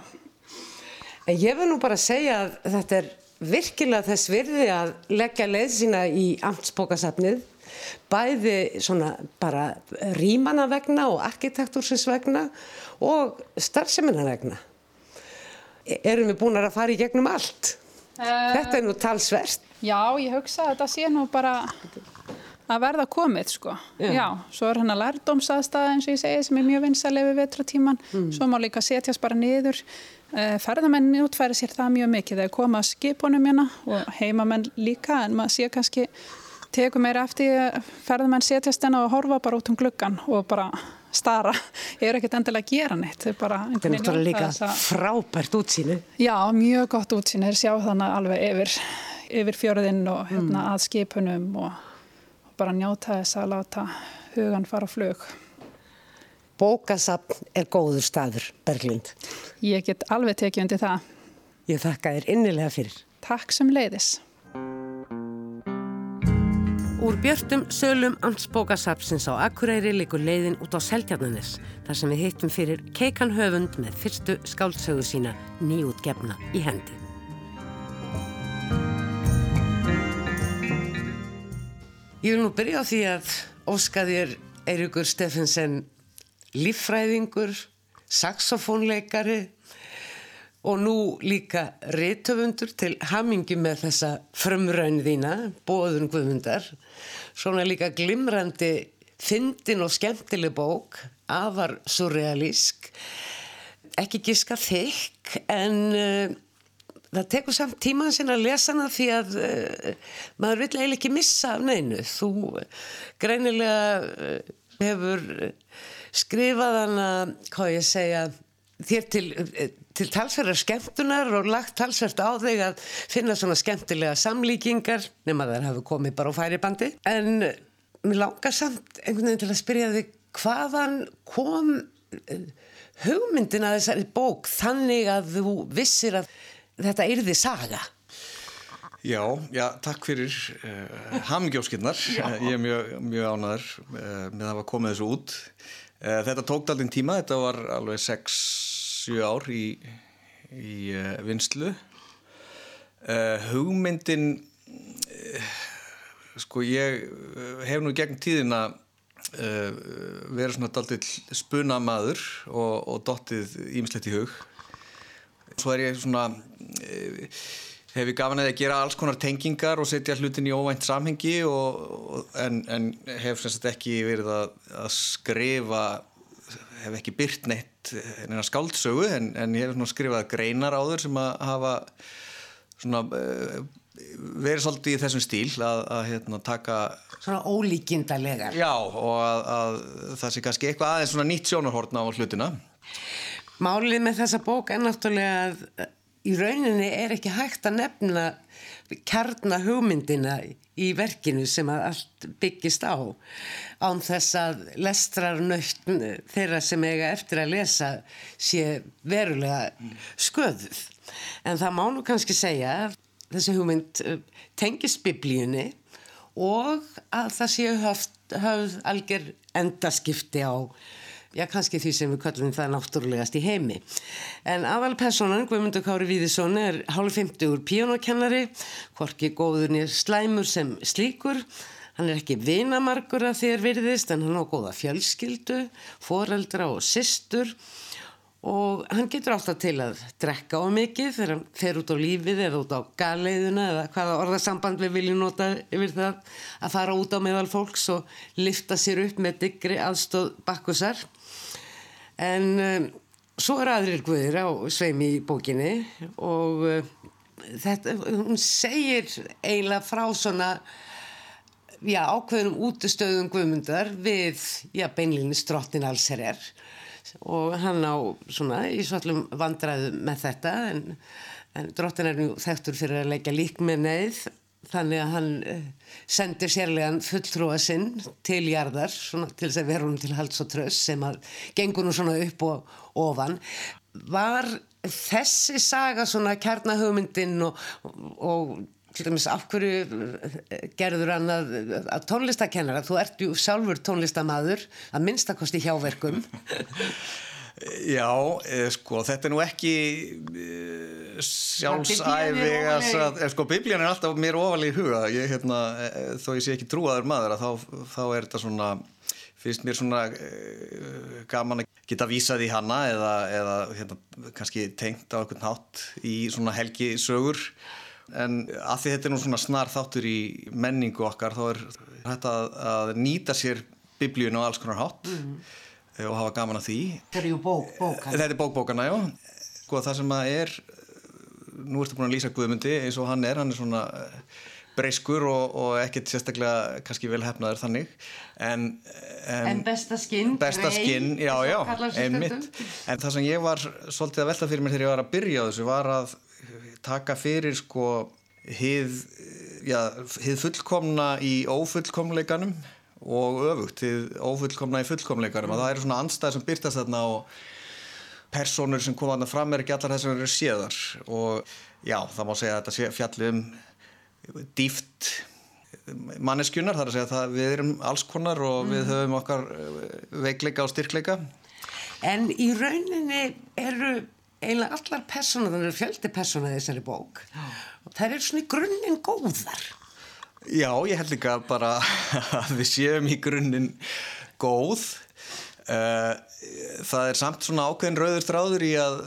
En ég vil nú bara segja að þetta er virkilega þess virði að leggja leið sína í amtsbókasafnið bæði svona bara rýmana vegna og arkitektúrsins vegna og starfsemina vegna. Erum við búin að fara í gegnum allt? Uh, Þetta er nú talsverst. Já, ég hugsa að þetta sé nú bara að verða komið sko. Já, Já svo er hérna lærdomsaðstæða eins og ég segi sem er mjög vinsalega við vetratíman. Mm. Svo má líka setjast bara niður Eh, ferðamenn útfæri sér það mjög mikið þegar koma skipunum hérna og heimamenn líka en maður sé kannski teku meira eftir ferðamenn setjast hérna og horfa bara út um gluggan og bara stara. Ég er ekkert endilega að gera neitt. Það er náttúrulega líka að... frábært útsýni. Já, mjög gott útsýni. Það er sjá þannig alveg yfir, yfir fjörðinn og hérna, mm. að skipunum og, og bara njáta þess að láta hugan fara flög. Bókasapn er góður staður, Berglind. Ég get alveg tekið undir það. Ég þakka þér innilega fyrir. Takk sem leiðis. Úr björtum sölum ansbókasapsins á Akureyri likur leiðin út á Seltjarnanis þar sem við hittum fyrir Keikan Höfund með fyrstu skáldsögu sína nýjútgefna í hendi. Ég vil nú byrja á því að óskaðir Eirikur Steffensen líffræðingur, saxofónleikari og nú líka réttöfundur til hamingi með þessa frumraun þína, bóðun guðmundar, svona líka glimrandi fyndin og skemmtileg bók, afar surrealísk, ekki giska þykk en uh, það tekur samt tíman sinna að lesa hana því að uh, maður vil eiginlega ekki missa af neinu. Þú greinilega uh, hefur skrifað hana, hvað ég segja, þér til, til talsverðar skemmtunar og lagt talsvert á þig að finna svona skemmtilega samlíkingar nema þær hafi komið bara á færibandi. En mér langar samt einhvern veginn til að spyrja þig hvaðan kom hugmyndin að þessari bók þannig að þú vissir að þetta yrði saga? Já, já, takk fyrir uh, hamingjóskirnar, ég er mjög, mjög ánæður uh, með að hafa komið þessu út. Uh, þetta tók alltaf tíma, þetta var alveg 6-7 ár í, í vinslu. Hugmyndin, sko ég hef nú gegn tíðina vera svona daldill spunamaður og, og dottið ímislegt í hug svo er ég svona hef ég gafin að gera alls konar tengingar og setja hlutin í óvænt samhengi og, og, en, en hef sagt ekki verið að, að skrifa hef ekki byrt neitt neina skáldsögu en, en ég hef skrifað greinar á þur sem að hafa svona uh, verið svolítið í þessum stíl að, að hérna, taka Svona ólíkindarlegar Já og að, að það sé kannski eitthvað aðeins svona nýtt sjónarhortna á hlutina. Málið með þessa bók er náttúrulega að í rauninni er ekki hægt að nefna kjarna hugmyndina í verkinu sem að allt byggist á án þess að lestrarnöytt þeirra sem eiga eftir að lesa sé verulega sköðuð. En það má nú kannski segja að þessi hugmynd eh, tengist biblíunni og að það séu höfð algjör endaskipti á já kannski því sem við kallum það náttúrulegast í heimi. En aðalpersonan Guðmundur Kári Víðisson er hálf 50 píjónakennari, hvorki góður nýr slæmur sem slíkur, hann er ekki vinamarkur að þér virðist en hann á góða fjölskyldu, foreldra og systur. Og hann getur alltaf til að drekka á mikið þegar hann fer út á lífið eða út á galeiðuna eða hvaða orðasamband við viljum nota yfir það að fara út á meðal fólks og lifta sér upp með diggri aðstóð bakkusar en um, svo er aðrir guðir á sveimi í bókinni og uh, þetta, hún segir eiginlega frá svona já, ákveðnum útustöðum guðmundar við, já, beinlinni strottin allsherjar. Og hann á svona í svallum vandræðu með þetta en, en drottin er nú þekktur fyrir að leggja lík með neyð þannig að hann uh, sendir sérlegan fulltrúa sinn til jarðar svona, til þess að vera hún til hals og tröss sem að gengur nú svona upp og ofan. Var þessi saga svona kjarnahugmyndin og, og til dæmis af hverju gerður hann að, að tónlistakennara þú ert ju sjálfur tónlistamadur að minnstakosti hjáverkum Já, eh, sko, þetta er nú ekki eh, sjálfsæfi eh, sko, biblían er alltaf mér ofalega í huga. Ég, hérna, þó ég sé ekki trúaður maður þá, þá er þetta svona finnst mér svona eh, gaman að geta vísað í hanna eða, eða hérna, kannski tengt á einhvern hátt í svona helgi sögur en að því þetta er nú svona snar þáttur í menningu okkar þá er þetta að nýta sér biblíun á alls konar hátt. Mm. Og hafa gaman að því. Þetta er bók, bókana Þetta er bókbókana, já. Sko það sem að er nú ertu búin að lýsa Guðmundi eins og hann er hann er svona breyskur og, og ekkert sérstaklega kannski vel hefnaður þannig. En, en, en besta skinn besta skinn, já já einmitt. en það sem ég var svolítið að velta fyrir mér þegar ég var að byrja á þessu var að taka fyrir sko hið, já, hið fullkomna í ófullkomleikanum og öfugt, hið ófullkomna í fullkomleikanum mm. að það eru svona anstæðir sem byrtast þarna og personur sem koma þarna fram er ekki allar þess að vera séðar. Og já, það má segja að þetta fjalli um dýft manneskjunar, þar að segja að við erum alls konar og mm. við höfum okkar veikleika og styrkleika. En í rauninni eru eiginlega allar persóna, þannig að fjöldi persóna þessari bók. Og það eru svona í grunninn góðar Já, ég held líka bara að við séum í grunninn góð. Uh, það er samt svona ákveðin rauður þráður í að,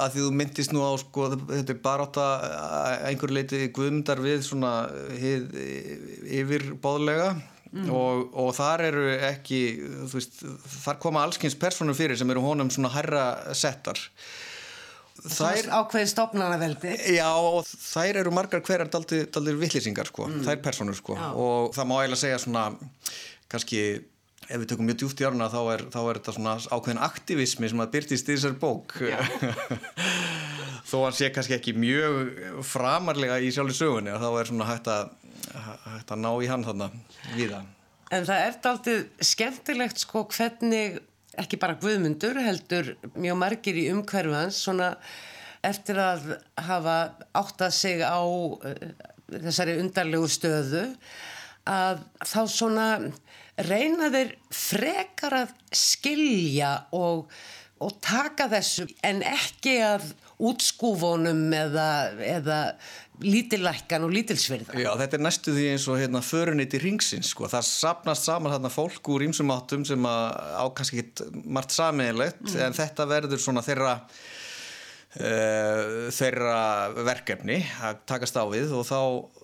að því þú myndist nú á sko, þetta er bara átt að einhver leiti guðmundar við svona hið, yfirbóðlega mm. og, og þar eru ekki veist, þar koma allskynns personur fyrir sem eru honum svona herra settar þær ákveði stopnarnaveldi já og þær eru margar hverjar daldir, daldir vittlýsingar sko, mm. þær personur sko. Já. og það má eiginlega segja svona kannski ef við tökum mjög djúft í áruna þá er, þá er þetta svona ákveðin aktivismi sem að byrtist í þessar bók. Þó að sé kannski ekki mjög framarlega í sjálfur sögunni þá er svona hægt að, hægt að ná í hann þarna viða En það er aldrei skemmtilegt sko hvernig ekki bara Guðmundur heldur mjög margir í umhverfans svona eftir að hafa áttað sig á uh, þessari undarlegu stöðu að þá svona reyna þeir frekar að skilja og, og taka þessu en ekki að útskúfunum eða, eða lítillækkan og lítilsverða. Já, þetta er næstu því eins og hérna förunit í ringsins, sko. Það sapnast saman hérna fólk úr ímsum áttum sem ákast ekki margt saminlegt, mm. en þetta verður svona þeirra uh, þeirra verkefni að takast á við og þá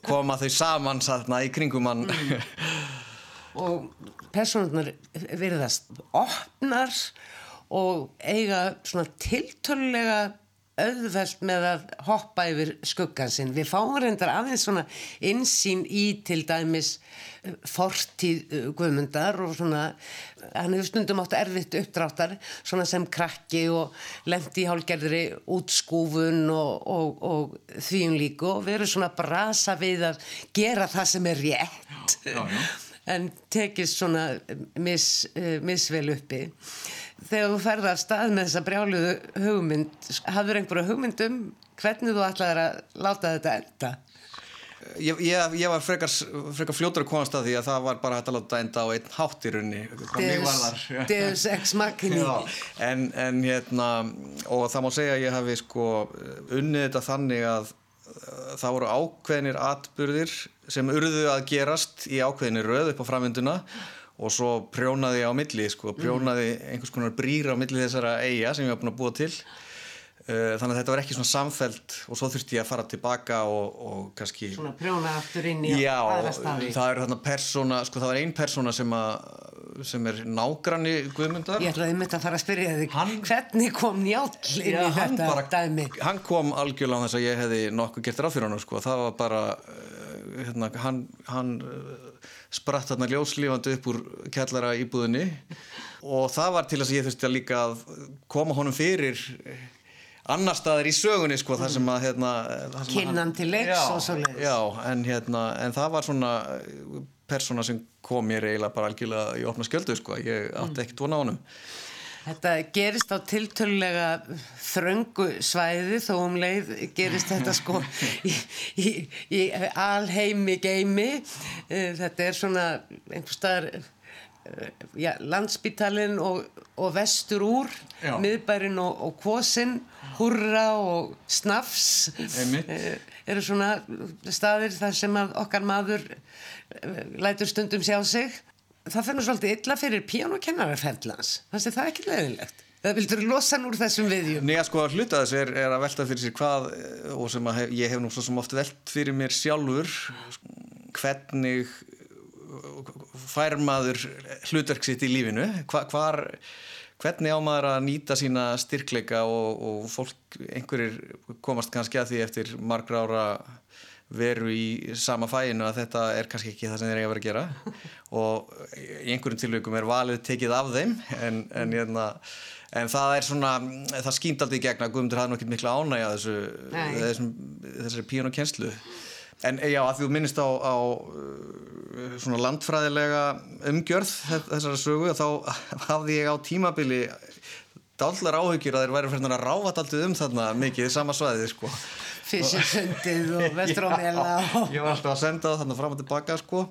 koma þau saman þarna í kringum hann. Mm. og personunar verðast opnar og eiga svona tiltölulega auðvelt með að hoppa yfir skuggansinn. Við fáum reyndar aðeins svona insýn í til dæmis eh, fortíð eh, guðmundar og svona, hann hefur stundum átt erfitt uppdráttar svona sem krakki og lendi í hálgerðri útskúfun og, og, og þvíum um líku og verður svona brasa við að gera það sem er rétt já, já, já. en tekist svona mis, eh, misvel uppi þegar þú ferðar að stað með þessa brjáluðu hugmynd hafður einhverju hugmyndum hvernig þú ætlaði að láta þetta enda? Ég, ég, ég var frekar, frekar fljótur að komast að því að það var bara hægt að láta enda á einn hátt í runni Deus, ex machina en, en hérna og það má segja að ég hafi sko unnið þetta þannig að það voru ákveðinir atbyrðir sem urðu að gerast í ákveðinir röð upp á framvinduna og svo prjónaði á milli sko, prjónaði einhvers konar brýra á milli þessara eiga sem ég var búin að búa til. Uh, þannig að þetta var ekki svona samfelt og svo þurfti ég að fara tilbaka og, og kannski Svona prjóna aftur inn í já, aðra staði. Já, það er þarna persóna, sko það var einn persóna sem, sem er nágranni Guðmundar. Ég ætlaði myndi að fara að spyrja þig hann, hvernig kom njáll inn í þetta bara, dæmi? Hann kom algjörlega á þess að ég hefði nokkuð gert ráð fyrir hann sko, það var bara uh, hérna, hann, hann spratt þarna ljóslífandi upp úr kellara íbúðinni og það var til þess að ég þurfti að líka að koma honum fyrir annar staðar í sögunni sko þar sem að hérna, kynnan til leiks og svo leiks já en hérna en það var svona persóna sem kom mér eiginlega bara algjörlega í opna skjöldu sko ég átti ekkert vona á honum Þetta gerist á tiltölulega þröngu svæði þó um leið gerist þetta sko í, í, í alheimi geimi. Eh, þetta er svona einhver staðar eh, já, landsbítalinn og, og vestur úr, já. miðbærin og, og kvosinn, hurra og snafs. E, eru svona staðir þar sem okkar maður lætur stundum sjá sig það fyrir svolítið illa fyrir píanokennararferðlans þannig að það er ekki leðilegt það vildur losa núr þessum viðjum? Nei að sko að hluta þess er, er að velta fyrir sér hvað eh, og sem hef, ég hef nú svo sem oft velt fyrir mér sjálfur hvernig fær maður hlutverk sitt í lífinu? Hva, hvar, hvernig á maður að nýta sína styrkleika og, og fólk, einhverjir komast kannski að því eftir margra ára veru í sama fæinu að þetta er kannski ekki það sem þeir eiga að vera að gera. Og í einhverjum tilvægum er valið tekið af þeim en, en, en, en það er svona það skýnd aldrei í gegna, Guðmundur hafði nokkið miklu ánægja þessu, þessum, þessari píun og kjenslu en já, að þú minnist á, á uh, svona landfræðilega umgjörð þessara sögu þá hafði ég á tímabili dállar áhugir að þeir væri fyrir að ráfa alltaf um þarna mikið í sama svæði sko. Fysirsundið og Vestrómela og... Ég var alltaf að senda það þannig fram og tilbaka sko.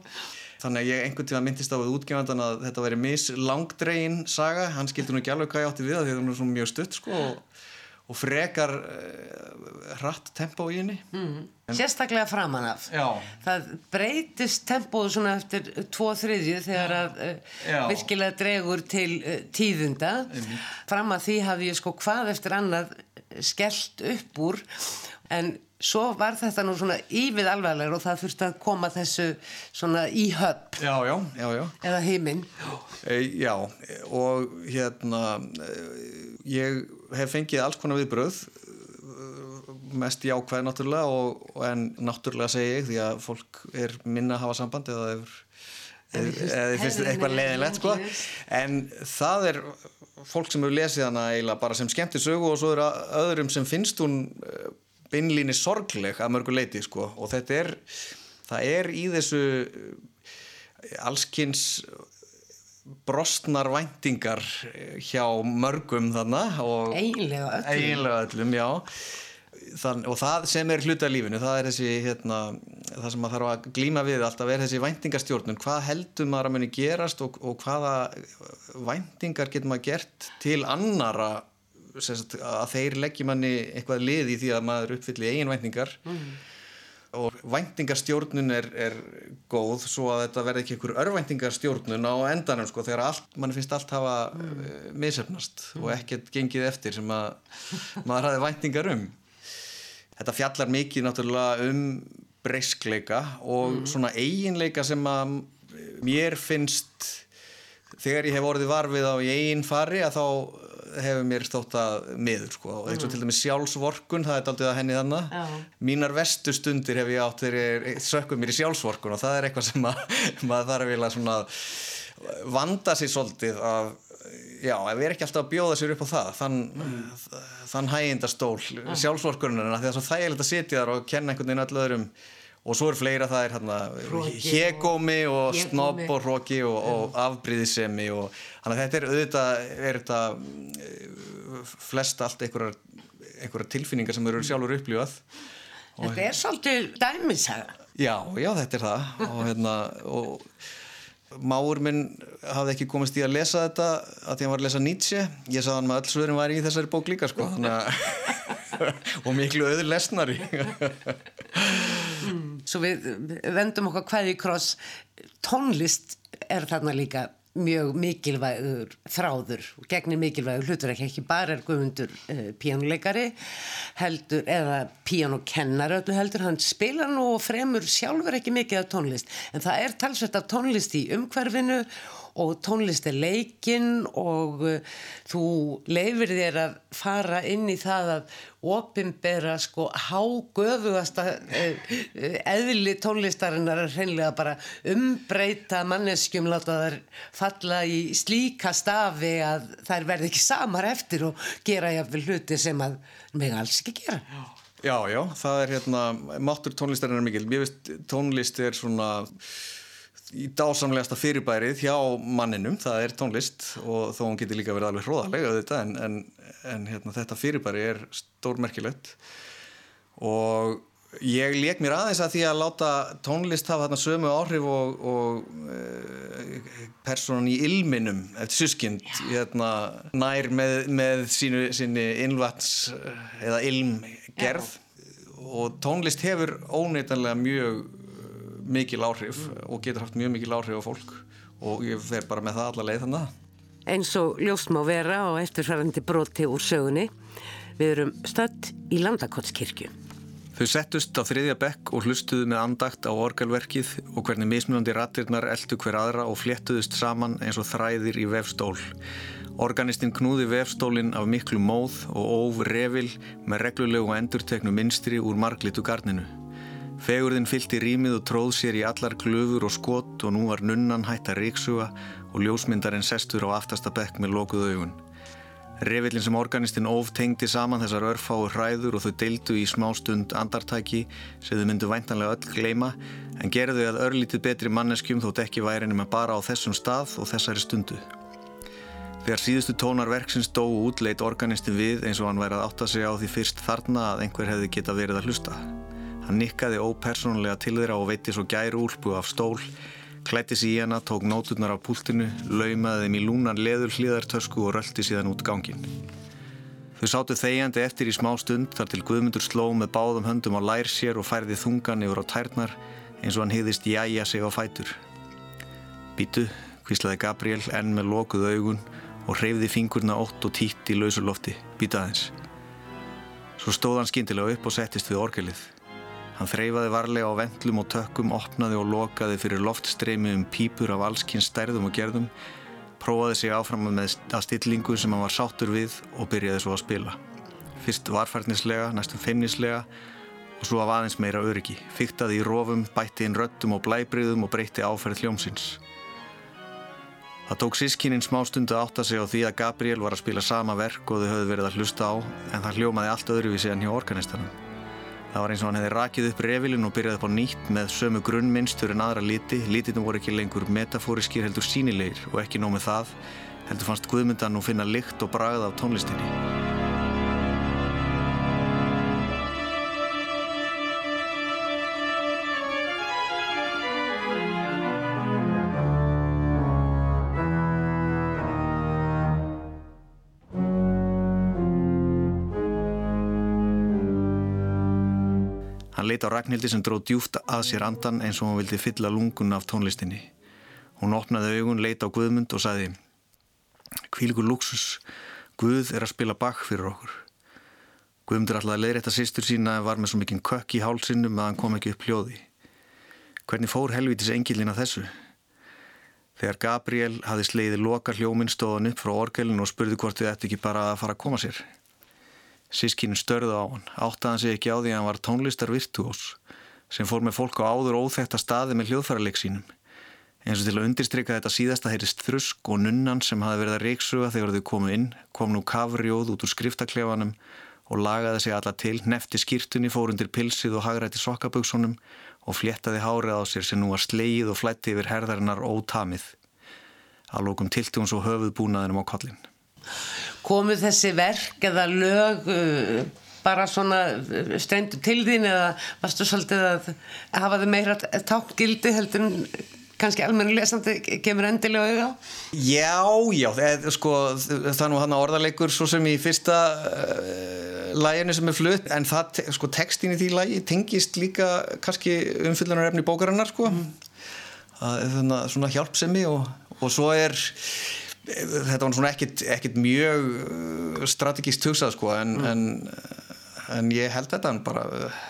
Þannig að ég einhvern tíma myndist á útgefandan að þetta væri mislangdregin saga, hann skildi nú ekki alveg hvað ég átti við það því það svona mjög stutt sko og, og frekar uh, hratt tempo í henni. Mm. Sérstaklega framan af. Já. það breytist tempoðu svona eftir tvo þriðju þegar að uh, virkilega dregur til uh, tíðunda mm. fram að því hafi ég sko hvað eftir annað skellt upp úr. En svo var þetta nú svona ívið alveglegur og það þurfti að koma þessu svona í höpp já, já, já, eða heiminn Já, og hérna ég hef fengið alls konar viðbröð mest jákvæð náttúrulega og, en náttúrulega segi ég því að fólk er minna að hafa samband eða hefur eða finnst eitthvað leðinlegt sko. en það er fólk sem hefur lesið hana eiginlega bara sem skemmtir sögu og svo eru öðrum sem finnst hún eh, beinlíni sorgleg að mörgu leiti sko. Og þetta er það er í þessu eh, allskynns brostnar væntingar hjá mörgum þannig eiginlega öllum, eiginlega öllum Þann, og það sem er hluta lífinu það er þessi hérna, það sem maður þarf að glíma við alltaf er þessi væntingarstjórnun. Hvað heldur maður að muni gerast og, og hvaða væntingar getur maður gert til annara sagt, að þeir leggja manni eitthvað lið í því að maður uppfylli eigin væntingar? Mm. Og væntingarstjórnun er, er góð svo að þetta verði ekki einhver örvæntingarstjórnun á endanum sko þegar allt, mann finnst allt hafa mm. uh, misefnast mm. og ekkert gengið eftir sem að maður hafi væntingar um þetta fjallar mikið náttúrulega um breyskleika og mm. svona eiginleika sem að mér finnst þegar ég hef orðið varfið á í eigin fari að þá hefur mér stótt að miður sko og eins og mm. til dæmis sjálfsvorkun það er aldrei að henni þannig Já. mínar vestu stundir hef ég átt þegar ég sökkum mér í sjálfsvorkun og það er eitthvað sem að maður þarf að vilja vanda sér svolítið að já, ef við erum ekki alltaf að bjóða sér upp á það þann, mm. þann hægindastól mm. sjálfsvorkununa því að það er þægilegt að sitja þar og kenna einhvern veginn öll öðrum og svo er fleira það er hérna hegómi og, og snopp og hróki og, og afbríðisemi og þannig að þetta er auðvitað er þetta eh, flest allt einhverjar, einhverjar tilfinningar sem eru sjálfur upplífað Þetta er svolítið dæmisaga. Já, já þetta er það. Og hérna og Máur minn hafði ekki komist í að lesa þetta að því hann var að lesa Nietzsche. Ég sagði hann með öll svörum væri í þessari bók líka sko og miklu öður lesnari Svo við vendum okkar hvaði kross. Tónlist er þarna líka mjög mikilvægur þráður gegnir mikilvægur hlutur ekki bara er guðmundur uh, píjánuleikari heldur eða píjánukennari öllu heldur, hann spila nú og fremur sjálfur ekki mikið af tónlist. En það er talsveit af tónlist í umhverfinu og tónlist er leikinn og uh, þú leifir þér að fara inn í það að opimbera sko hágöðugasta uh, eðli tónlistarinnar hreinlega bara umbreyta manneskjum láta þær falla í slíka stafi að þær verði ekki samar eftir og gera jáfnvel hluti sem að mig alls ekki gera. Já, já, það er hérna, máttur tónlistarinnar mikil. Mér veist tónlist er svona í dásamlegasta fyrirbærið hjá manninum, það er tónlist og þó hún getur líka verið alveg hróðalega auðvitað en, en, en hérna, þetta fyrirbæri er stórmerkilegt. Og ég leik mér aðeins að því að láta tónlist hafa þarna sömu áhrif og, og e, personan í ilminum eftir sískind hérna, nær með, með sínu, sínu innvats eða ilmgerð. Já. og tónlist hefur óneitanlega mjög mikil áhrif og getur haft mjög mikil áhrif á fólk og ég fer bara með það alla leið þannig. Eins og ljóst má vera og eftirfærandi broti úr sögunni, við erum stödd í Landakottskirkju. Þau settust á þriðja bekk og hlustuðu með andagt á orgelverkið og hvernig mismunandi rattirnar eldu hver aðra og fléttuðust saman eins og þræðir í vefstól. Organistinn knúði vefstólinn af miklu móð og óv revil með reglulegu og endurteknu minstri úr marglitu garninu. Fegurðin fyllt í rýmið og tróð sér í allar glöfur og skott og nú var nunnan hætt að ríksuga og ljósmyndarinn sestur á aftasta bekk með lokuð augun. Revillin sem organistinn of tengdi saman þessar örfáu hræður og þau deildu í smá stund andartæki sem þau myndu væntanlega öll gleima en gerðu að örlítið betri manneskjum þótt ekki væri nema bara á þessum stað og þessari stundu. Þegar síðustu tónar verksins dóu út leitt organistin við eins og hann væri að átta sig á því fyrst þarna að einhver hefði geta verið að hlusta. Hann nikkaði ópersónulega til þeirra og veitti svo gæru úlpu af stól, klætti sér í hana, tók nóturnar af púltinu, laumaði þeim í lúnan leður hlýðartösku og röldi síðan út gangin. Þau sátu þegjandi eftir í smá stund þar til Guðmundur sló með báðum höndum á lær sér og færði þungan yfir á tærnar eins og hann hýðist jæja sig á fætur. Býtu, hvíslaði Gabriel enn með lokuð augun og hreyfði fingurna ótt og títt í lausulofti. Býta aðeins. Svo stóð hann skindilega upp og settist við orgelið. Hann þreyfaði varlega á vendlum og tökkum, opnaði og lokaði fyrir loftstreymi um pípur af allskynns stærðum og gerðum, prófaði sig áfram með að stillingu sem hann var sáttur við og byrjaði svo að spila. fyrst varfærnislega, næstum feimnislega og svo af aðeins meira öryggi. Fyktaði í rofum, bætti inn röttum og blæbriðum og breytti áferð hljómsins. Það tók sískininn smá stundu að átta sig á því að Gabriel var að spila sama verk og þau höfðu verið að hlusta á en það hljómaði allt öðruvísi enn hjá organistanum. Það var eins og hann hefði rakið upp revilin og byrjaði upp á nýtt með sömu grunnmynstur en aðra liti. Lítirnum voru ekki lengur metafóriskir heldur sínilegir og ekki nómið það heldur fannst Guðmundan nú finna lykt og bragð af tónlistinni. Hann leiti á Ragnhildi sem dróð djúft að sér andan eins og hann vildi fylla lungun af tónlistinni. Hún opnaði augun, leiti á Guðmund og sagði Kvílikur luxus, Guð er að spila bakk fyrir okkur. Guðmund er alltaf að leiðrætta sýstur sína en var með svo mikinn kökk í hálsinnum að hann kom ekki upp hljóði. Hvernig fór helvitis engilin að þessu? Þegar Gabriel hafi sleiði loka hljóminn stóðan upp frá orgelin og spurði hvort þið ætti ekki bara að fara að koma sér. Sískinu störðu á hann, áttaðan sig ekki á því að hann var tónlistar virtuós sem fór með fólk á áður óþekta staði með hljóðfærarleik sínum. Eins og til að undirstryka þetta síðasta heyrist þrusk og nunnan sem hafi verið að reyksuga þegar þau komu inn, kom nú kafrjóð út úr skriftaklefanum og lagaði sig alla til, nefti skýrtunni, fór undir pilsið og hagrætti sokkaböksunum og fléttaði hárið á sér sem nú var sleið og flætti yfir herðarinnar ótamið. Að lókum tilti hún svo höfuð búnaðinum á kollin komu þessi verk eða lög uh, bara svona uh, strendu til þín eða varstu svolítið að hafa þið meira tákgildi heldur en kannski almenni lesandi kemur endilega auðvitað á? Já, já, það, sko, það er nú hann að orðarleikur svo sem í fyrsta uh, læginu sem er flutt, en það, sko, textin í því lægi tengist líka kannski umfyllunarefni bókarinnar, sko mm. það er svona hjálpsemi og, og svo er þetta var svona ekkit, ekkit mjög uh, strategíst hugsað sko en, mm. en, en ég held þetta bara uh,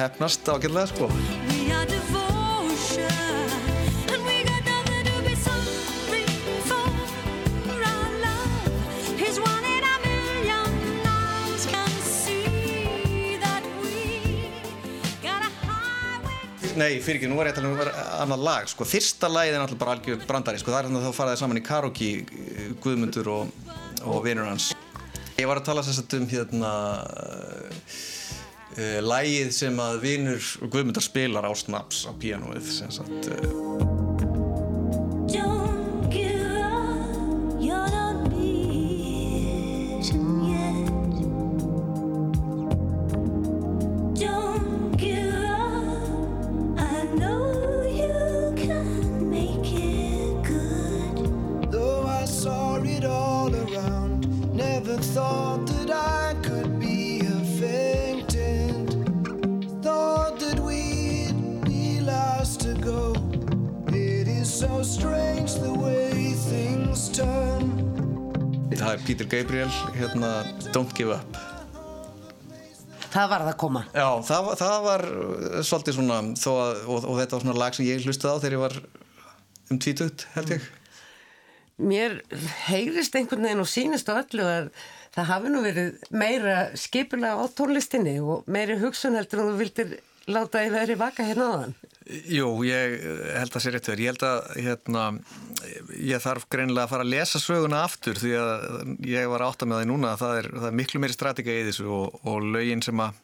hefnast ágjörlega sko nei, fyrir ekki, nú var ég að tala um annað lag, sko, fyrsta lagið er náttúrulega bara algjör brandari, sko, það er þannig að þá faraði saman í karaoke eh, Guðmundur og, og vinnur hans. Ég var að tala sérstaklega um hérna uh, lagið sem að vinnur Guðmundar spilar á snaps á píanóið, sem sagt uh, Gabriel hérna Don't Give Up. Það var það að koma. Já, það, það var uh, svolítið svona að, og, og þetta var svona lag sem ég hlustið á þegar ég var um tvítugt held ég. Mér heyrist einhvern veginn og sínist á öllu að það hafi nú verið meira skipulega á tónlistinni og meiri hugsun heldur og þú vildir láta ég verið vaka hérna á þann Jú, ég held að sé rétt verið. Ég held að hérna, ég þarf greinilega að fara að lesa söguna aftur því að ég var átt að með það núna að það er, það er miklu meiri strategið í þessu og, og lögin sem að,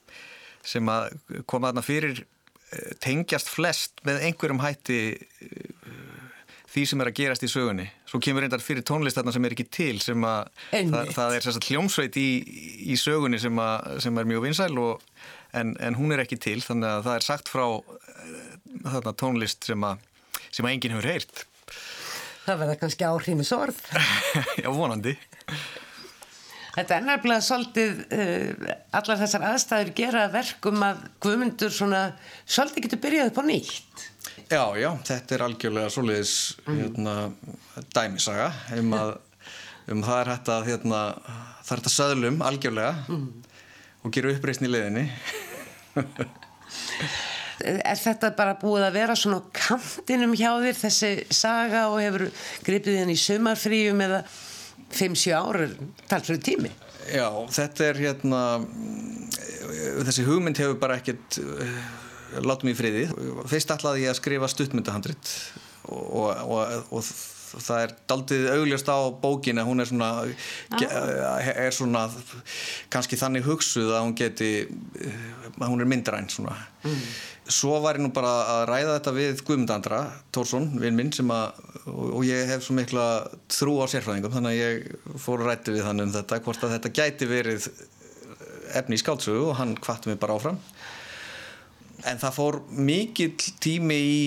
sem að koma þarna fyrir eh, tengjast flest með einhverjum hætti eh, því sem er að gerast í sögunni. Svo kemur reyndar fyrir tónlistarna sem er ekki til sem að það, það er hljómsveit í, í sögunni sem, að, sem er mjög vinsæl og en, en hún er ekki til þannig að það er sagt frá þarna tónlist sem að, sem að enginn hefur heyrt. Það verða kannski áhrimis orð. Já, vonandi. Þetta er nefnilega svolítið, uh, allar þessar aðstæður gera verkum að Guðmundur svona svolítið getur byrjað upp á nýtt. Já, já, þetta er algjörlega svolítið mm. hérna, dæmisaga um að um það er hægt að hérna, það er hægt að söðlum algjörlega mm. og gera uppreysn í leðinni. er þetta bara búið að vera svona kantinum hjá þér þessi saga og hefur gripið henni í sömarfríum eða 5-7 ári talsverðu tími. Já, þetta er hérna, þessi hugmynd hefur bara ekkert látum í friði. Fyrst ætlaði ég að skrifa stuttmyndahandrit og, og, og það er daldið augljóst á bókin að hún er svona, ah. er svona kannski þannig hugsuð að hún geti að hún er myndræn svona mm. svo var ég nú bara að ræða þetta við Guðmundandra Tórsson, vinn minn sem að og ég hef svo mikla þrú á sérfræðingum þannig að ég fór að rætti við hann um þetta hvort að þetta gæti verið efni í skáltsögu og hann kvatti mig bara áfram en það fór mikill tími í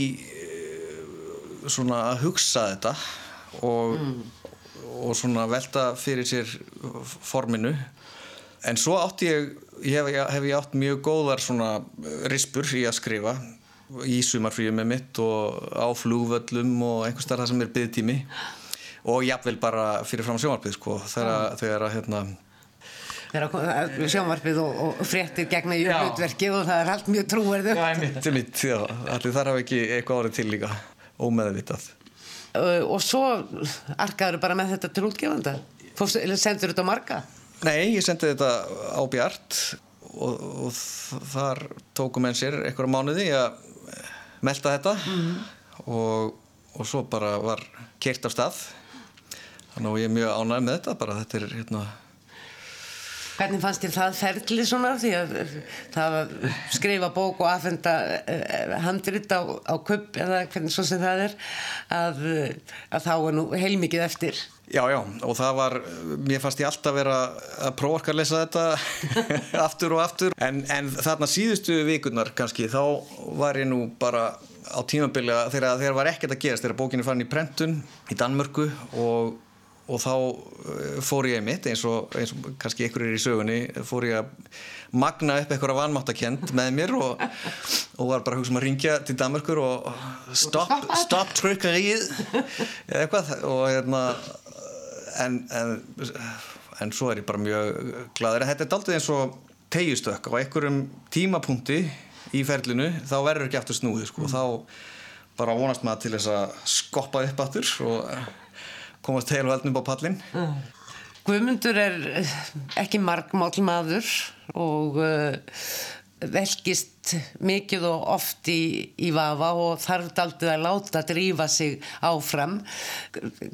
svona að hugsa þetta og, mm. og svona velta fyrir sér forminu. En svo átti ég, ég hef, hef ég átt mjög góðar svona rispur í að skrifa í sumarfríum með mitt og á flúvöllum og einhvers þar það sem er byggtími og jáfnvel bara fyrir fram sjónvarpið sko þegar, þegar að hérna þegar sjónvarpið og, og fréttir gegna í hlutverkið og það er allt mjög trúverðu allir þar hafa ekki eitthvað árið til líka. Ómeðvitað og svo arkaður bara með þetta til útgefanda sendur þetta á marga? Nei, ég sendi þetta á Bjart og, og þar tókum enn sér einhverja mánuði að melda þetta mm -hmm. og, og svo bara var kert af stað þannig að ég er mjög ánæg með þetta bara þetta er hérna Hvernig fannst þér það ferli svona? Því að það skrifa bók og aðfenda eh, handrit á, á kupp eða hvernig svo sem það er að, að þá er nú heilmikið eftir. Já, já, og það var, mér fannst ég alltaf vera að prófarka að lesa þetta aftur og aftur, en, en þarna síðustu vikurnar kannski, þá var ég nú bara á tímabiliða þegar það var ekkert að gerast, þegar bókinni fann í prentun í Danmörku og og þá eh, fór ég mitt eins og, eins og kannski ykkur er í sögunni fór ég að magna upp eitthvað vanmáttakent með mér og, og var bara að hugsa um að ringja til Danmarkur og stopp, stopp trukkarið eða eitthvað. Og hérna en, en, en svo er ég bara mjög gladur þetta er aldrei eins og tegjustökk á einhverjum tímapunkti í ferlinu þá verður ekki aftur snúið sko, og þá bara vonast maður til þess að skoppa upp aftur og komast heil og eldnum á pallin mm. Guðmundur er ekki margmál maður og uh, velkist mikið og oft í, í vafa og þarf aldrei að láta drífa sig áfram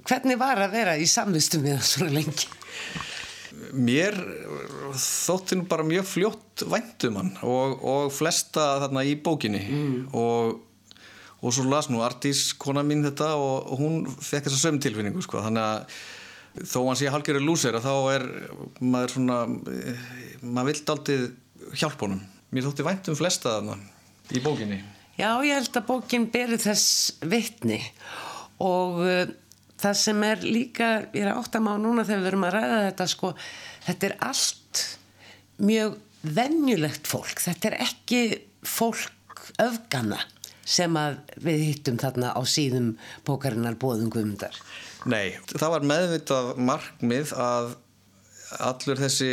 hvernig var að vera í samvistum við það svo lengi? Mér þótti nú bara mjög fljótt væntumann og, og flesta þarna í bókinni mm. og og svo las nú Artís, kona mín þetta og, hún fekk þessa söm tilfinningu sko. þannig að þó hann sé halgjörður lúsera þá er maður svona maður vilt aldrei hjálp honum. Mér þótti vænt um flesta þarna í bókinni. Já, ég held að bókin beri þess vittni og uh, það sem er líka ég er áttam á núna þegar við erum að ræða þetta sko, þetta er allt mjög vennjulegt fólk. Þetta er ekki fólk öfgana sem að við hittum þarna á síðum bókarinnar bóðum guðmundar? Nei, það var meðvitað markmið að allur þessi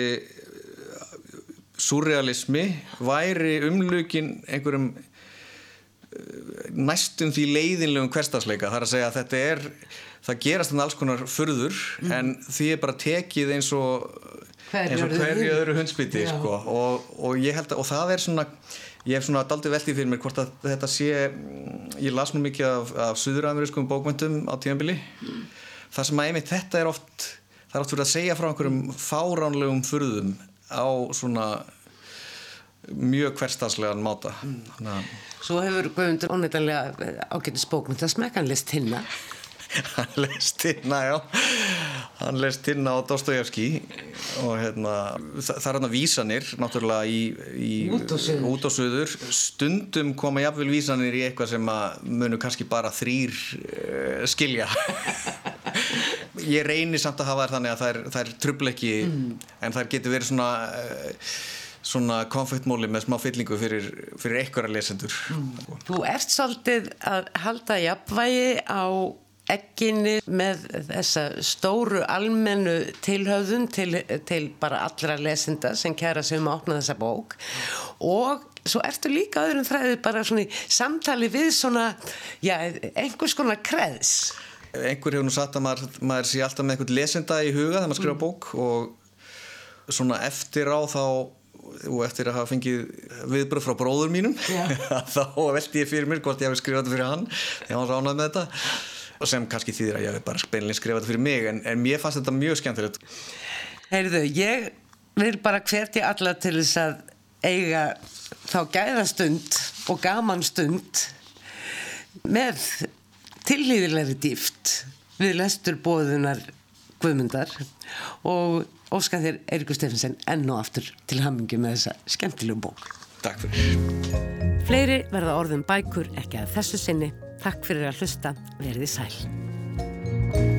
surrealismi væri umlukin einhverjum eh, næstum því leiðinlegum hverstagsleika þar að segja að þetta er það gerast þannig alls konar fyrður mm. en því er bara tekið eins og hverju öðru hundsbytti sko. og, og og það er svona ég hef svona daldið veldið fyrir mér hvort að þetta sé ég las nú mikið af, af suðuramerískum bókmyndum á tímanbili mm. það sem að einmitt þetta er oft það er oft fyrir að segja frá einhverjum fáránlegum furðum á svona mjög hverstagslegan máta mm. Svo hefur Guðmundur óneitanlega ágættis bókmynd að smekkanlist hinna hann leist hérna, já hann leist hérna á Dostojevski og hérna, það, er hérna vísanir náttúrulega í, í út á söður stundum koma jafnvel vísanir í eitthvað sem að munu kannski bara þrýr uh, skilja ég reynir samt að hafa þær þannig að það er trubleiki mm. en það getur verið svona uh, svona konfettmóli með smá fyllingu fyrir, fyrir einhverja lesendur mm. Þú ert svolítið að halda jafnvægi á egginni með þessa stóru almennu tilhauðun til, til bara allra lesinda sem kæra sig um að opna þessa bók. Og svo ertu líka öðrum þræðið bara svona í samtali við svona, já, einhvers konar kreðs. Einhver hefur nú sagt að maður, maður sé alltaf með einhvern lesenda í huga þegar maður skrifa mm. bók og svona eftir á þá og eftir að hafa fengið viðbröð frá bróður mínum þá veldi ég fyrir mér hvort ég hefði skrifað þetta fyrir hann ég var ránað með þetta sem kannski þýðir að ég hef bara beinlega skrifað þetta fyrir mig en, en mér fannst þetta mjög skemmtilegt Heyrðu, ég vil bara hverti alla til þess að eiga þá gæðastund og gamanstund með tilhýðilegri dýft við lestur bóðunar Guðmundar og óska þér Eirikur Stefansson enn og aftur til hamingi með þessa skemmtilegu bók. Takk fyrir. Fleiri verða orðum bækur ekki að þessu sinni. Takk fyrir að hlusta. Verði sæl.